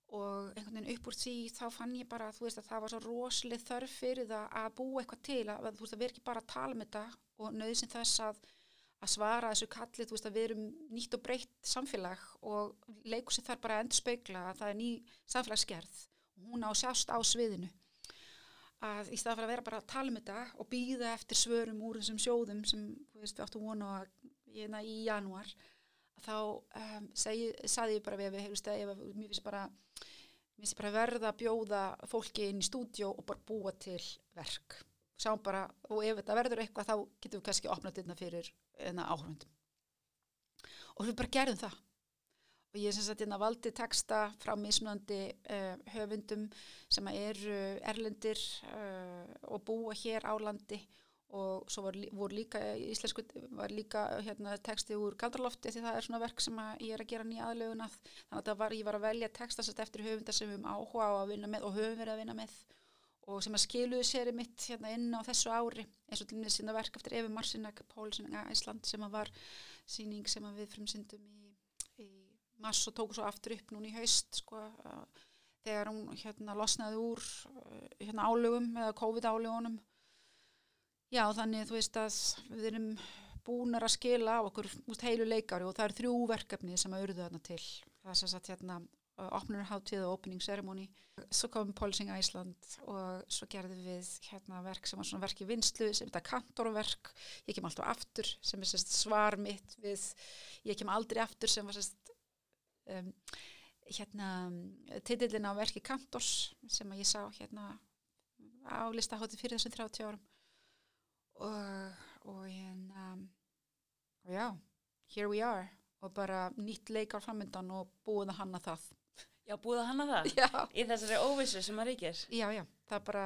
Og einhvern veginn upp úr því þá fann ég bara veist, að það var svo rosalega þörf fyrir það að búa eitthvað til að, að þú veist að við erum ekki bara að tala um þetta og nöðsinn þess að, að svara þessu kallið, þú veist að við erum nýtt og breytt samfélag og leikursi þarf bara að endur speikla að það er ný samfélagsgerð hún á sjást á sviðinu. Að í stað fyrir að vera bara að tala um þetta og býða eftir svörum úr þessum sjóðum sem veist, við áttum vona hérna í janúar þá um, segi, saði ég bara við, stæði, mér finnst bara bara verða að bjóða fólki inn í stúdjó og bara búa til verk. Bara, og ef þetta verður eitthvað þá getum við kannski opnað þetta fyrir enna áhörundum og við bara gerðum það og ég sem sagt hérna valdi texta frá mismunandi uh, höfundum sem eru erlendir uh, og búa hér á landi. Og svo var, voru líka íslensku var líka hérna, texti úr Galdralofti því það er svona verk sem ég er að gera nýja aðlögun að þannig að var, ég var að velja textast eftir höfundar sem við höfum áhuga á að vinna með og höfum verið að vinna með og sem að skiluðu séri mitt hérna inn á þessu ári eins og til með sína verk eftir Efi Marsinek Pólsinga Ísland sem að var síning sem að við frumsyndum í mass og tóku svo aftur upp núna í haust sko þegar hún hérna losnaði úr hérna álögum eða COVID álögunum Já, þannig þú veist að við erum búinar að skila á okkur út heilu leikari og það eru þrjú verkefni sem að urðu þarna til. Það er sem sagt hérna opnurháttíð og opening ceremony. Svo komum Polsing Æsland og svo gerðum við hérna verk sem var svona verk í vinslu sem þetta kantorverk. Ég kem alltaf aftur sem er sérst svar mitt við ég kem aldrei aftur sem var sérst um, hérna titillin á verki kantors sem að ég sá hérna á listahótti fyrir þessum 30 árum og, og hérna og já, here we are og bara nýtt leikar framöndan og búið að hanna það Já, búið að hanna það? Já. Í þessari óvissu sem að ríkir? Já, já, það er bara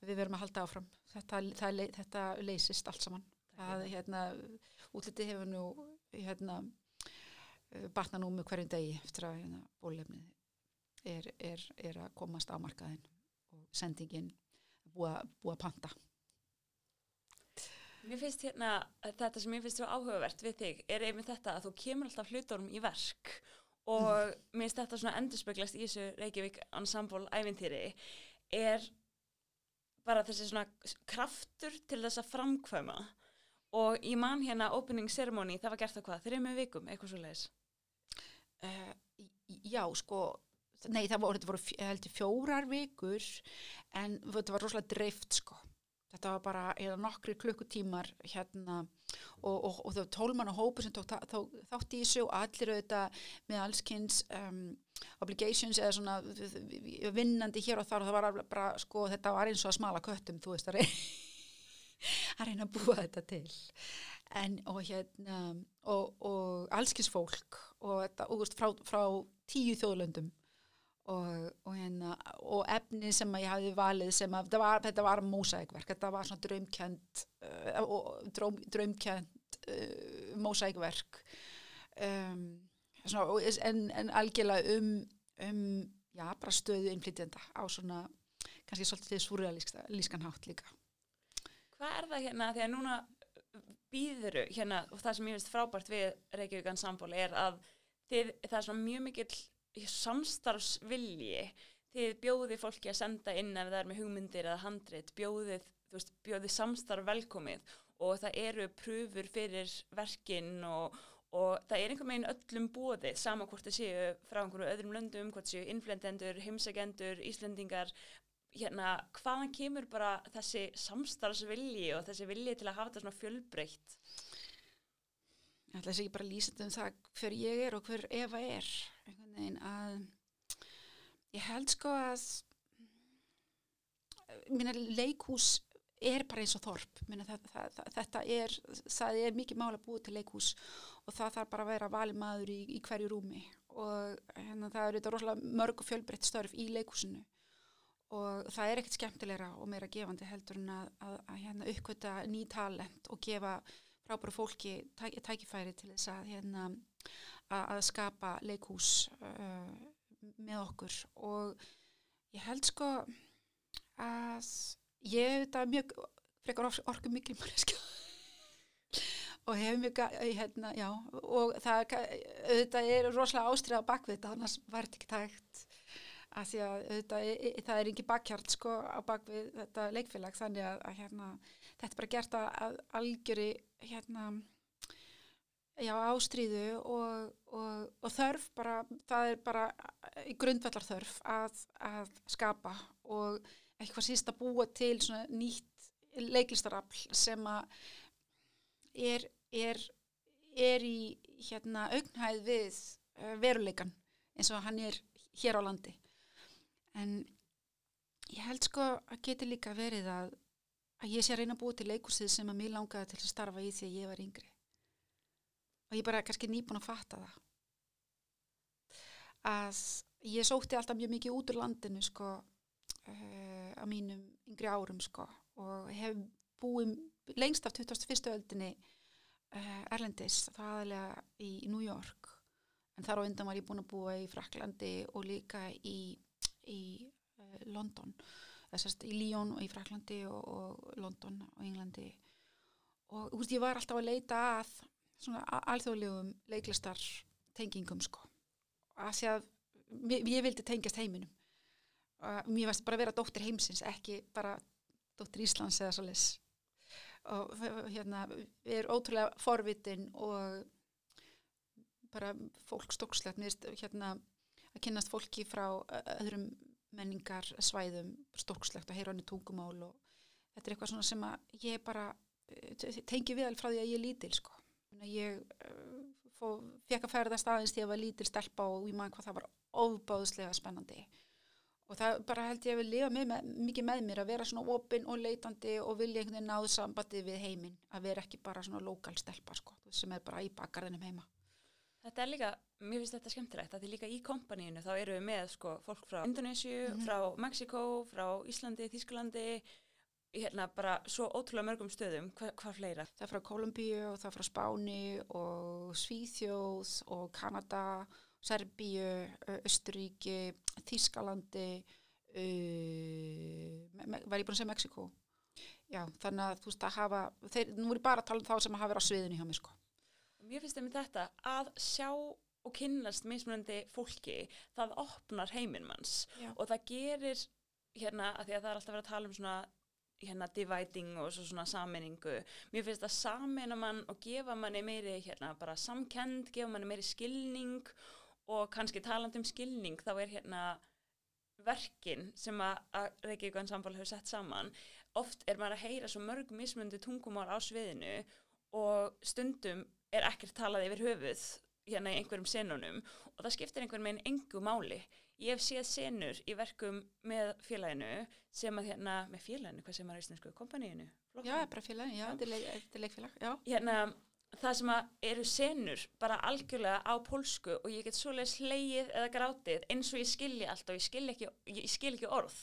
við verum að halda áfram þetta, það, þetta leysist allt saman það hérna, útliti hefur nú hérna batna nú með hverjum degi eftir að hérna, bólefnið er, er, er að komast á markaðin og sendingin búa, búa panta Mér finnst hérna, þetta sem mér finnst svo áhugavert við þig er einmitt þetta að þú kemur alltaf hlutórum í verk og mm. mér finnst þetta svona endurspeglast í þessu Reykjavík Ensemble ævintýri er bara þessi svona kraftur til þess að framkvæma og ég man hérna opening ceremony, það var gert það hvað, þrejum vikum, eitthvað svo leiðis? Uh, já, sko, nei það voru, voru heldur fjórar vikur en þetta var rosalega dreift sko þetta var bara eða nokkri klukkutímar hérna og, og, og það var tólmann og hópu sem tók þátt í þessu og allir auðvitað með allskynns um, obligations eða svona vinnandi hér og þar og það var bara sko þetta var eins og að smala köttum þú veist að reyna að reyna að búa þetta til. En og hérna og, og allskynns fólk og þetta og frá, frá tíu þjóðlöndum. Og, hérna, og efni sem ég hafi valið sem að var, þetta var mósækverk, þetta var svona draumkjönd uh, draum, draumkjönd uh, mósækverk um, en, en algjörlega um, um já, bara stöðu innflytjenda á svona kannski svolítið surrealískan hátt líka Hvað er það hérna, því að núna býðuru hérna og það sem ég finnst frábært við Reykjavík Ansambóli er að þið, það er svona mjög mikill samstarfsvilji. Þið bjóðið fólki að senda inn ef það er með hugmyndir eða handrit bjóðið, veist, bjóðið samstarf velkomið. Og það eru pröfur fyrir verkinn og, og það er einhver meginn öllum bóðið sama hvort það séu frá einhverju öðrum löndum hvort séu innflendendur, heimsagendur, íslendingar hérna, hvaðan kemur bara þessi samstarfsvilji og þessi vilji til að hafa þetta svona fjölbreytt? Ég ætla að segja bara lýsast um það hver ég er og hver Eva er að ég held sko að minna leikhús er bara eins og þorp. Minna, það, það, þetta er er mikið mála búið til leikhús og það þarf bara að vera valimaður í, í hverju rúmi. Og hérna, það eru þetta rosalega mörg og fjölbreytt störf í leikhúsinu og það er ekkert skemmtilegra og meira gefandi heldur en að, að, að hérna, uppkvita ný talent og gefa frábæru fólki tæk, tækifæri til þess að hérna að skapa leikhús uh, með okkur. Og ég held sko að ég hef þetta mjög frekar orku mikil manneska og hef mjög hérna, já, og það auðvitað er rosalega ástriða bakvið þetta annars þetta ekki tægt að því að auðvitað, það er ekki bakhjart sko á bakvið þetta leikfélag. Þannig að, að hérna, þetta er bara gert að algjöri hérna já, ástríðu og, og, og þörf bara, það er bara grundvallar þörf að, að skapa og eitthvað síst að búa til nýtt leiklistarafl sem að er, er, er í hérna augnhæð við uh, veruleikan eins og hann er hér á landi en ég held sko að geti líka verið að, að ég sé að reyna að búa til leikursið sem að mér langaði til að starfa í því að ég var yngri og ég bara kannski nýbúin að fatta það að ég sótti alltaf mjög mikið út úr landinu sko uh, á mínum yngri árum sko og hef búið lengst af 21. öldinni uh, Erlendis, það aðalega í New York en þar á undan var ég búin að búa í Fraklandi og líka í, í uh, London. Þessast í Lyon og í Fraklandi og, og London og Englandi. Og þú veist ég var alltaf að leita að svona alþjóðlegum leiklistar tengingum sko. Að því að ég vildi tengjast heiminum. Og mér varst bara að vera dóttir heimsins ekki bara dóttir Íslands eða svo les og hérna við erum ótrúlega forvitin og bara fólk stókslegt hérna að kynast fólki frá öðrum menningar svæðum stókslegt og heyra hann í tungumál og þetta er eitthvað svona sem að ég bara tengi alveg frá því að ég er lítil sko Ég fekk að ferðast aðeins því að ég var lítil stelpa og ég maður hvað það var ofbáðslega spennandi og það bara held ég að við lifa með, með, mikið með mér að vera svona opinn og leitandi og vilja einhvern veginn náðu sambandi við heiminn að vera ekki bara svona lokal stelpa sko, sem er bara í bakgarðinum heima. Þetta er líka, mér finnst þetta skemmtilegt að því líka í kompaníinu þá eru við með sko fólk frá Indonésiu, mm -hmm. frá Mexiko, frá Íslandi, Þísklandi hérna bara svo ótrúlega mörgum stöðum, Hva, hvað fleira? Það er frá Kolumbíu og það er frá Spáni og Svíþjóð og Kanada, Serbíu, Östuríki, Þískalandi, uh, var ég búin að segja Mexiko? Já, þannig að þú veist að hafa, þeir, nú er ég bara að tala um þá sem að hafa verið á sviðinu hjá mig sko. Mér finnst það með þetta að sjá og kynnast mismunandi fólki, það opnar heiminn manns og það gerir hérna, að því að það er alltaf verið að tala um svona hérna dividing og svo svona saminningu. Mér finnst það samina mann og gefa manni meiri hérna bara samkend, gefa manni meiri skilning og kannski talandi um skilning þá er hérna verkin sem að, að Reykjavík Ensemble hefur sett saman oft er maður að heyra svo mörg mismundi tungumál á sviðinu og stundum er ekkert talað yfir höfuð hérna í einhverjum senunum og það skiptir einhvern veginn engu máli. Ég hef séð senur í verkum með félaginu sem að hérna, með félaginu, hvað sem er í íslensku, kompaníinu? Já, bara félaginu, já, þetta er, leik, leikfélag, já. Hérna, það sem að eru senur bara algjörlega á pólsku og ég get svoleiðis hleyið eða grátið eins og ég skilji allt og ég skilji ekki, ég skil ekki orð.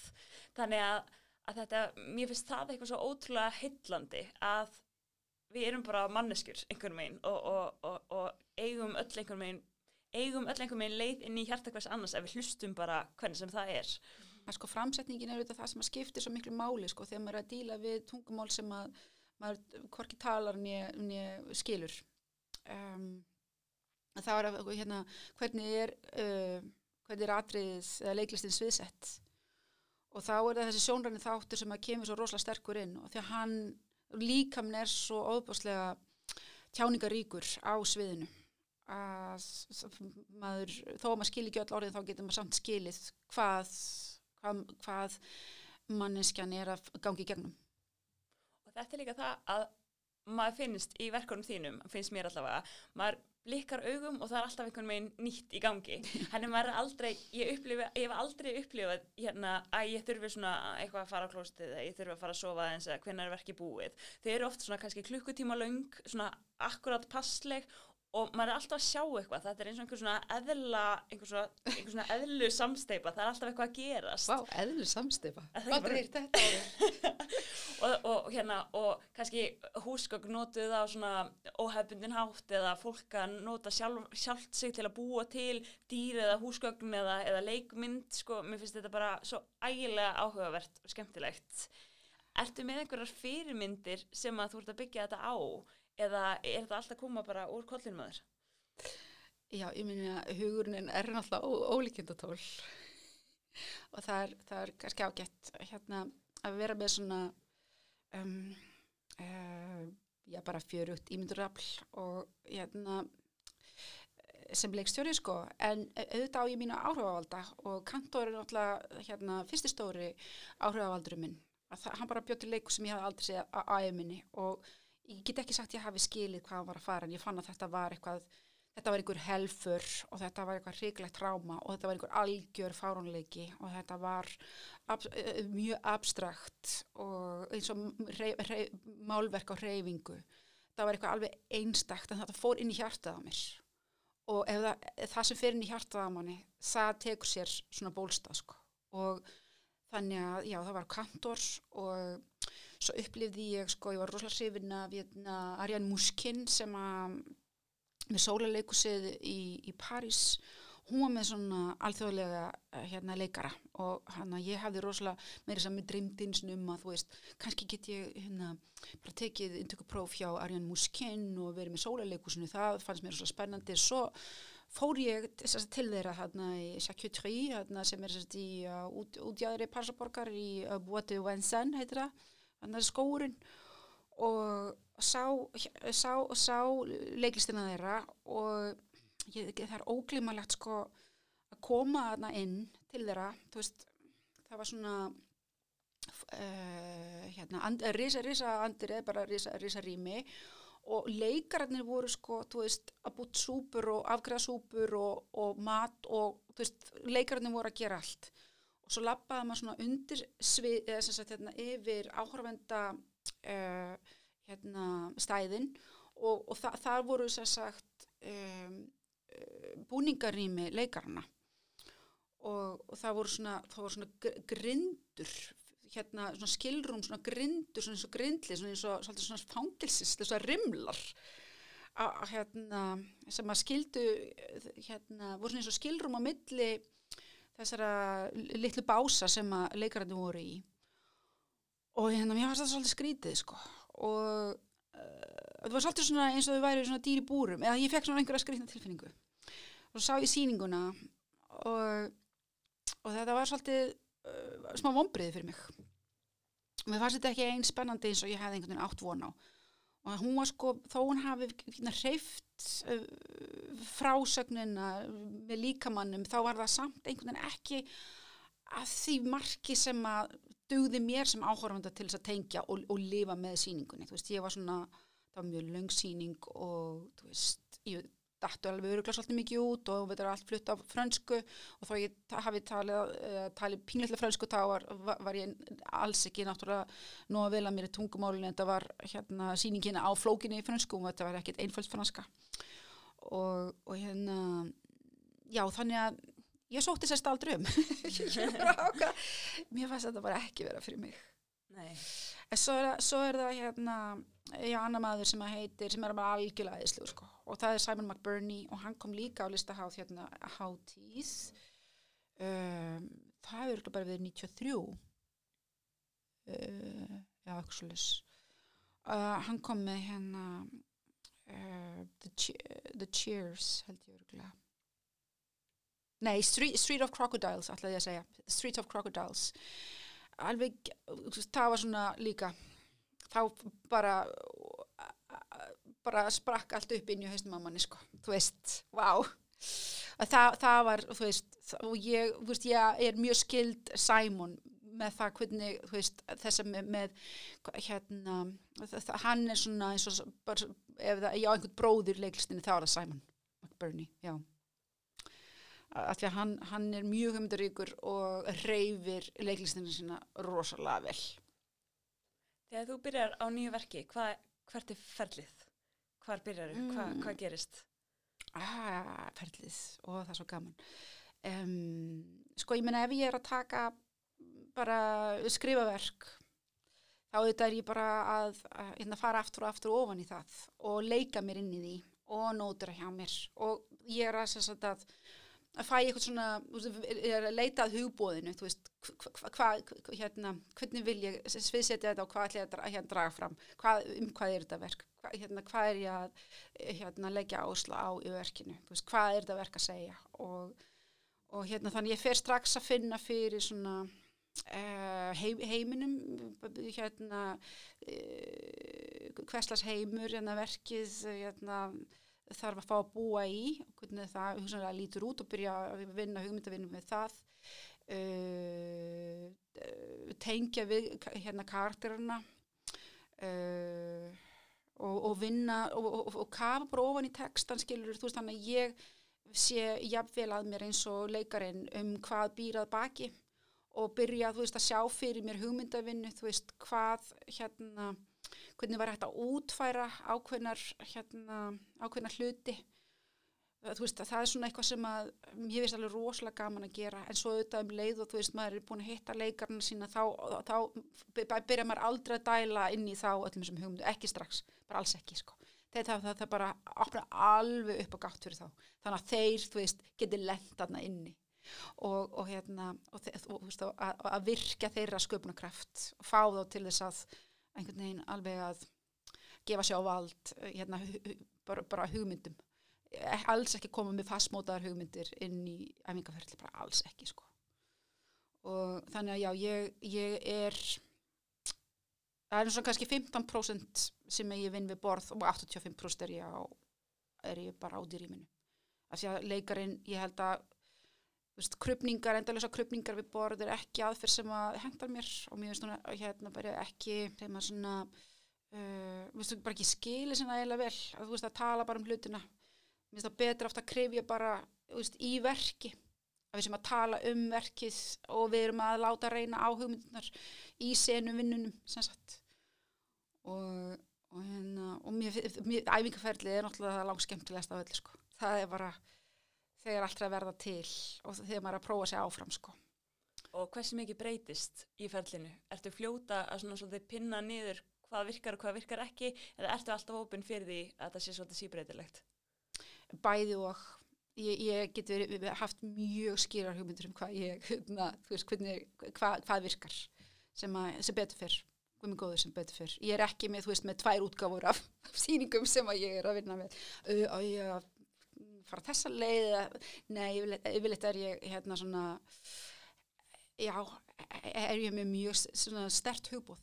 Þannig að, að þetta, mér finnst það eitthvað svo ótrúlega hillandi að við erum bara manneskjur einhvern veginn og, og, og, og eigum öll einhvern veginn eigum öll einhvern veginn leið inn í hjarta hvers annars ef við hlustum bara hvernig sem það er. Að sko framsetningin er auðvitað það sem að skiptir svo miklu máli sko þegar maður er að díla við tungumál sem að maður hvorki talar nýja skilur. Um, það er að hérna hvernig er uh, hvernig er atriðis eða leiklistins viðsett og þá er það þessi sjónræni þáttur sem að kemur svo rosalega sterkur inn og því að hann líkamn er svo óbúslega tjáningaríkur á sviðinu að maður, þó að maður skil ekki öll orðið þá getur maður samt skilið hvað, hvað, hvað manneskjan er að gangi í gegnum. Og þetta er líka það að maður finnst í verkunum þínum, finnst mér allavega, maður blikkar augum og það er alltaf einhvern veginn nýtt í gangi. Maður er aldrei, ég, upplifi, ég hef aldrei upplifað hérna að ég þurfi svona eitthvað að fara á klóstið eða ég þurfi að fara að sofa eins eða hvernig er verkið búið. Þau eru oft svona kannski klukkutíma laung, svona akkurat passleg og maður er alltaf að sjá eitthvað. Þetta er eins og einhver svona eðla einhver svona, einhver svona eðlu samsteipa það er alltaf eitthvað að gerast. Vá, eðlu samsteipa Aldrei hýrt þetta og, og hérna og kannski húsgögg notuð á svona óhefbundin hátt eða fólk að nota sjálf, sjálft sig til að búa til dýr eða húsgögn eða, eða leikmynd sko, mér finnst þetta bara svo ægilega áhugavert og skemmtilegt. Ertu með einhverjar fyrirmyndir sem að þú ert að byggja þetta á eða er þetta alltaf að koma bara úr kollinum að þér? Já, ég minna hugurinn er náttúrulega ólíkjendatól og það er, það er kannski ágætt hérna að vera með svona um, uh, já bara fjörugt ímyndurafl og hérna sem leikstjóri sko. En auðvitað á ég mínu áhrifavalda og kantor er náttúrulega hérna fyrstistóri áhrifavaldurum minn. Að það, hann bara bjóti leiku sem ég hafði aldrei séð á æminni og ég get ekki sagt ég hafi skilið hvað hann var að fara en ég fann að þetta var eitthvað þetta var einhver helfur og þetta var eitthvað hriglegt tráma og þetta var einhver algjör fárónleiki og þetta var ab mjög abstrakt og eins og málverk á reyfingu það var eitthvað alveg einstakt en þetta fór inn í hjartað á mér og það, það sem fer inn í hjartað á manni það tekur sér svona bólstað sko. og þannig að já það var kantors og svo upplifði ég sko, ég var rosalega hrifin af hérna, Arjan Muskin sem að með sólarleikusið í, í París. Hún var með svona alþjóðlega hérna leikara og hann að ég hafði rosalega meira saman með dreymdinsnum að þú veist, kannski get ég hérna bara tekið intökupróf hjá Arjan Muskin og verið með sólarleikusinu það fannst mér rosalega spennandi. Svo fór ég til þeirra hérna í Sakutri hérna sem er í uh, út, útjæðri Parsaborgar í uh, Boite Vincennes heitir hann er skóurinn og sá, sá, sá leiklistina þeirra og ég, það er óglimalegt sko að koma þarna inn til þeirra. Veist, það var svona uh, hérna and, risa, risa andir eða bara risa, risa rými og leikararnir voru sko, veist, að bútt súpur og afgræða súpur og, og mat og, veist, leikararnir voru að gera allt svo lappaði maður svona undir svið, eða sem sagt, hérna, yfir áhörvenda uh, hérna, stæðin. Og, og þa þar voru sem sagt um, búningarými leikarana. Og, og það voru svona, það voru svona grindur hérna svona skilrum, svona grindur, svona eins og grindli, svona eins og svona fangilsis, þess að rimlar að hérna sem að skildu hérna voru svona eins og skilrum á milli þessara litlu bása sem að leikarandi voru í. Og hérna mér fannst það svolítið skrítið sko. Og uh, það var svolítið svona eins og þau væri svona dýri búrum. Eða ég fekk svona einhverja skrítna tilfinningu. Og svo sá ég síninguna og, og þetta var svolítið uh, smá vonbriði fyrir mig. Og mér fannst þetta ekki einn spennandi eins og ég hefði einhvern veginn átt von á og hún var sko, þó hún hafi hreift uh, frásögnina með líkamannum þá var það samt einhvern veginn ekki að því marki sem að dugði mér sem áhörfanda til þess að tengja og, og lifa með síningunni, þú veist, ég var svona það var mjög löng síning og þú veist, ég dættu alveg öruglega svolítið mikið út og þetta er allt flutt af frönsku og þá ég hafi talið, talið pínleitlega frönsku þá var, var, ég alls ekki náttúrulega að vel að mér í tungumálinu. En þetta var hérna síningina á flókinni í frönsku og þetta var ekkit einföld franska. Og, og hérna já þannig að ég sótti sérst aldrei um. Mér fannst þetta bara ekki vera fyrir mig. Nei. Svo er, svo er það hérna já, annar maður sem að heitir sem er bara algjörlega eðslu sko. og það er Simon McBurney og hann kom líka á listahátt hérna hátíð um, það er bara við 93 uh, já, ekki svo lis uh, hann kom með hérna uh, the, che the Cheers held ég örgulega nei, Street, Street of Crocodiles ætlaði ég að segja, Street of Crocodiles alveg, það var svona líka. Þá bara bara sprakk allt upp inn í hausnum á manni sko, þú veist, vá. Það, það var, þú veist og ég, þú veist, ég er mjög skild Simon með það hvernig, þú veist, þess að með, með hérna, það, hann er svona eins og bara, ef það, já, einhvern bróður leiklistinni, þá er það Simon McBurney, já að því að hann, hann er mjög humdaríkur og reyfir leiklistinu sína rosalega vel Þegar þú byrjar á nýju verki, hvað, hvert er ferlið? Hvar byrjar þú? Hva, Mm. hvað gerist? ah, ferlið og það er svo gaman um, sko ég meina ef ég er að taka bara skrifa verk þá þetta er ég bara að, að, að fara aftur og aftur ofan í það og leika mér inn í því og nótura hjá mér og ég er að, að að fæ eitthvað svona, er að leita að hugbóðinu, þú veist, hvað, hva, hva, hérna, hvernig vil ég sviðsetja þetta og hvað ætla ég að hérna, draga fram, hvað, um hvað er þetta verk, hvað, hérna, hvað er ég að hérna, leggja ásla á í verkinu, þú veist, hvað er þetta verk að segja? Og, og hérna, þannig ég fer strax að finna fyrir svona uh, heim, heiminum, hérna, uh, hverslas heimur, hérna, verkið, hérna, þarf að fá að búa í hvernig það hugsanlega lítur út og byrja að vinna hugmyndavinnum með það uh, tengja við hérna karakterina uh, og, og vinna og, og, og kafa bara ofan í textan skilur þú veist þannig að ég sé jafnvel að mér eins og leikarinn um hvað býrað baki og byrja þú veist að sjá fyrir mér hugmyndavinnu þú veist hvað hérna hvernig var hægt að útfæra ákveðnar, hérna, ákveðnar hluti. Þú veist, það er svona eitthvað sem að ég veist alveg rosalega gaman að gera en svo auðvitað um leið og þú veist, maður er búin að hitta leikarna sína, þá, þá byrja maður aldrei að dæla inn í þá öllum sem hugmyndu, ekki strax, bara alls ekki sko. það, það, það, það bara opna alveg upp og gátt fyrir þá. Þannig að þeir, þú veist, geti lent aðna inni. Og, og hérna og, og, og að, að virka þeirra sköpunarkraft og fá þá til þess að einhvern veginn alveg að gefa sér á vald hérna, bara, bara hugmyndum alls ekki koma með fastmótaðar hugmyndir inn í æfingarferðli, bara alls ekki sko. og þannig að já, ég, ég er það er svona kannski 15% sem ég vinn við borð og 85% er ég, á, er ég bara át í rýminu af því að leikarinn, ég held að veist, krupningar, endalösa krupningar við borð er ekki aðferð sem að hendar mér og mér finnst svona hérna bara ekki þegar maður svona uh, veist, bara ekki skili sinna eiginlega vel að þú veist að tala bara um hlutina. Mér finnst það betra ofta að krifja bara veist, í verki að við sem að tala um verkið og við erum að láta reyna á hugmyndunar í senu vinnunum sem sagt. Og, og hérna og mér, mér æfingarferðlið er náttúrulega langt skemmtilegast af öllu sko. Það er bara þegar allt er að verða til og þegar maður er að prófa sig áfram sko Og hversu mikið breytist í ferlinu? Ertu fljóta að svona svolítið pinna niður hvað virkar og hvað virkar ekki eða ertu alltaf ópinn fyrir því að það sé svolítið síbreytilegt? bæði og ég, ég get verið, haft mjög skýrar hugmyndur um hvað ég, hérna, þú veist, hvernig, hvað, hvað virkar sem, að, sem betur fyrr, með góður sem betur fyrr. Ég er ekki með, þú veist, með tvær útgáfur af, sýningum sem að ég er að vinna með. Uh, ég fara þessa leið, nei, yfirleitt, er ég hérna svona, já, er ég með mjög svona stert hugbúð.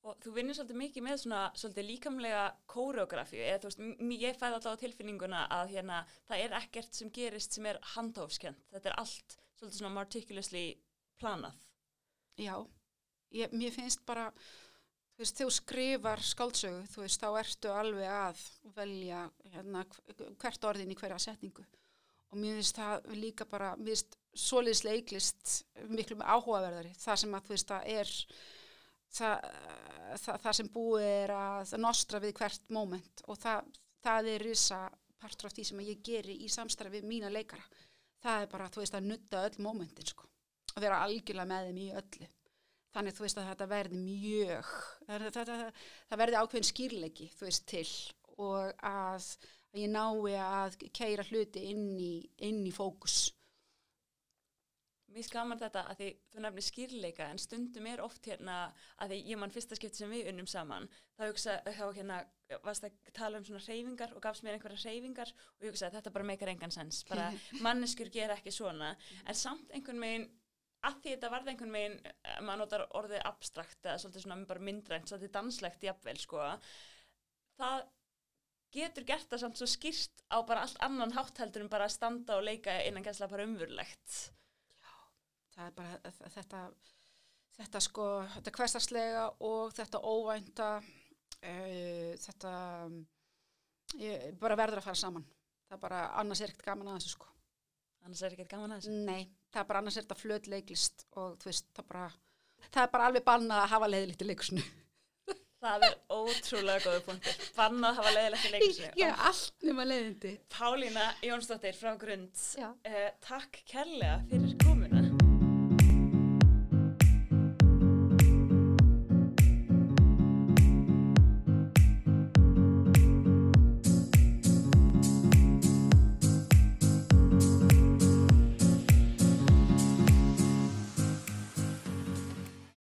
Og þú vinnir svolítið mikið með svona svolítið líkamlega kóreografíu eða þú veist, ég fæði alltaf á tilfinninguna að hérna það er ekkert sem gerist sem er handhófskjönd. Þetta er allt svolítið svona meticulously planað. Já, ég, mér finnst bara, þú veist, þú skrifar skáldsögu, þú veist, þá ertu alveg að velja hérna, hv- hvert orðin í hverja setningu. Og mér finnst það líka bara, mér finnst svoleiðis leiklist miklu með áhugaverðari. Það sem að, þú veist, það er, það, það, það sem búið er að nostra við hvert moment og það, það er risa partur af því sem ég geri í samstarfi við mína leikara. Það er bara, þú veist, að nutta öll momentin, sko að vera algjörlega með þeim í öllu þannig þú veist að þetta verði mjög það, verði ákveðin skýrleiki þú veist til og að, að ég nái að keira hluti inn í, inn í fókus. Mér skamar þetta að því þú nefnir skýrleika en stundum er oft hérna að því ég mann fyrsta skipti sem við unnum saman þá hugsa, þá hérna varst að tala um svona reyfingar og gafst mér einhverja reyfingar og ég hugsa að þetta bara meikar engan sens bara manneskur gera ekki svona. En samt einhvern veginn að því þetta varði einhvern veginn eh, maður notar orðið abstrakt eða svolítið svona bara myndrænt, svolítið danslegt jafnvel sko. Það getur gert það samt svo skýrt á bara allt annan hátt heldur en bara að standa og leika innan gæslega bara umvurlegt það er bara þetta þetta sko, þetta hverstarslega og þetta óvænta uh, þetta ég, bara verður að fara saman. Það er bara annars er ekkert gaman að þessu sko. Annars er ekkert gaman að þessu? Nei, það er bara annars er þetta flöt leiklist og þú veist, það bara það er bara alveg bannað að hafa leiðilegt í leikusinu. það er ótrúlega góður punktur. Bannað hafa leiðilegt í leikusinu Já, allt nema leiðindi. Pálína Jónsdóttir frá Grund. Uh, takk kærlega fyrir komuna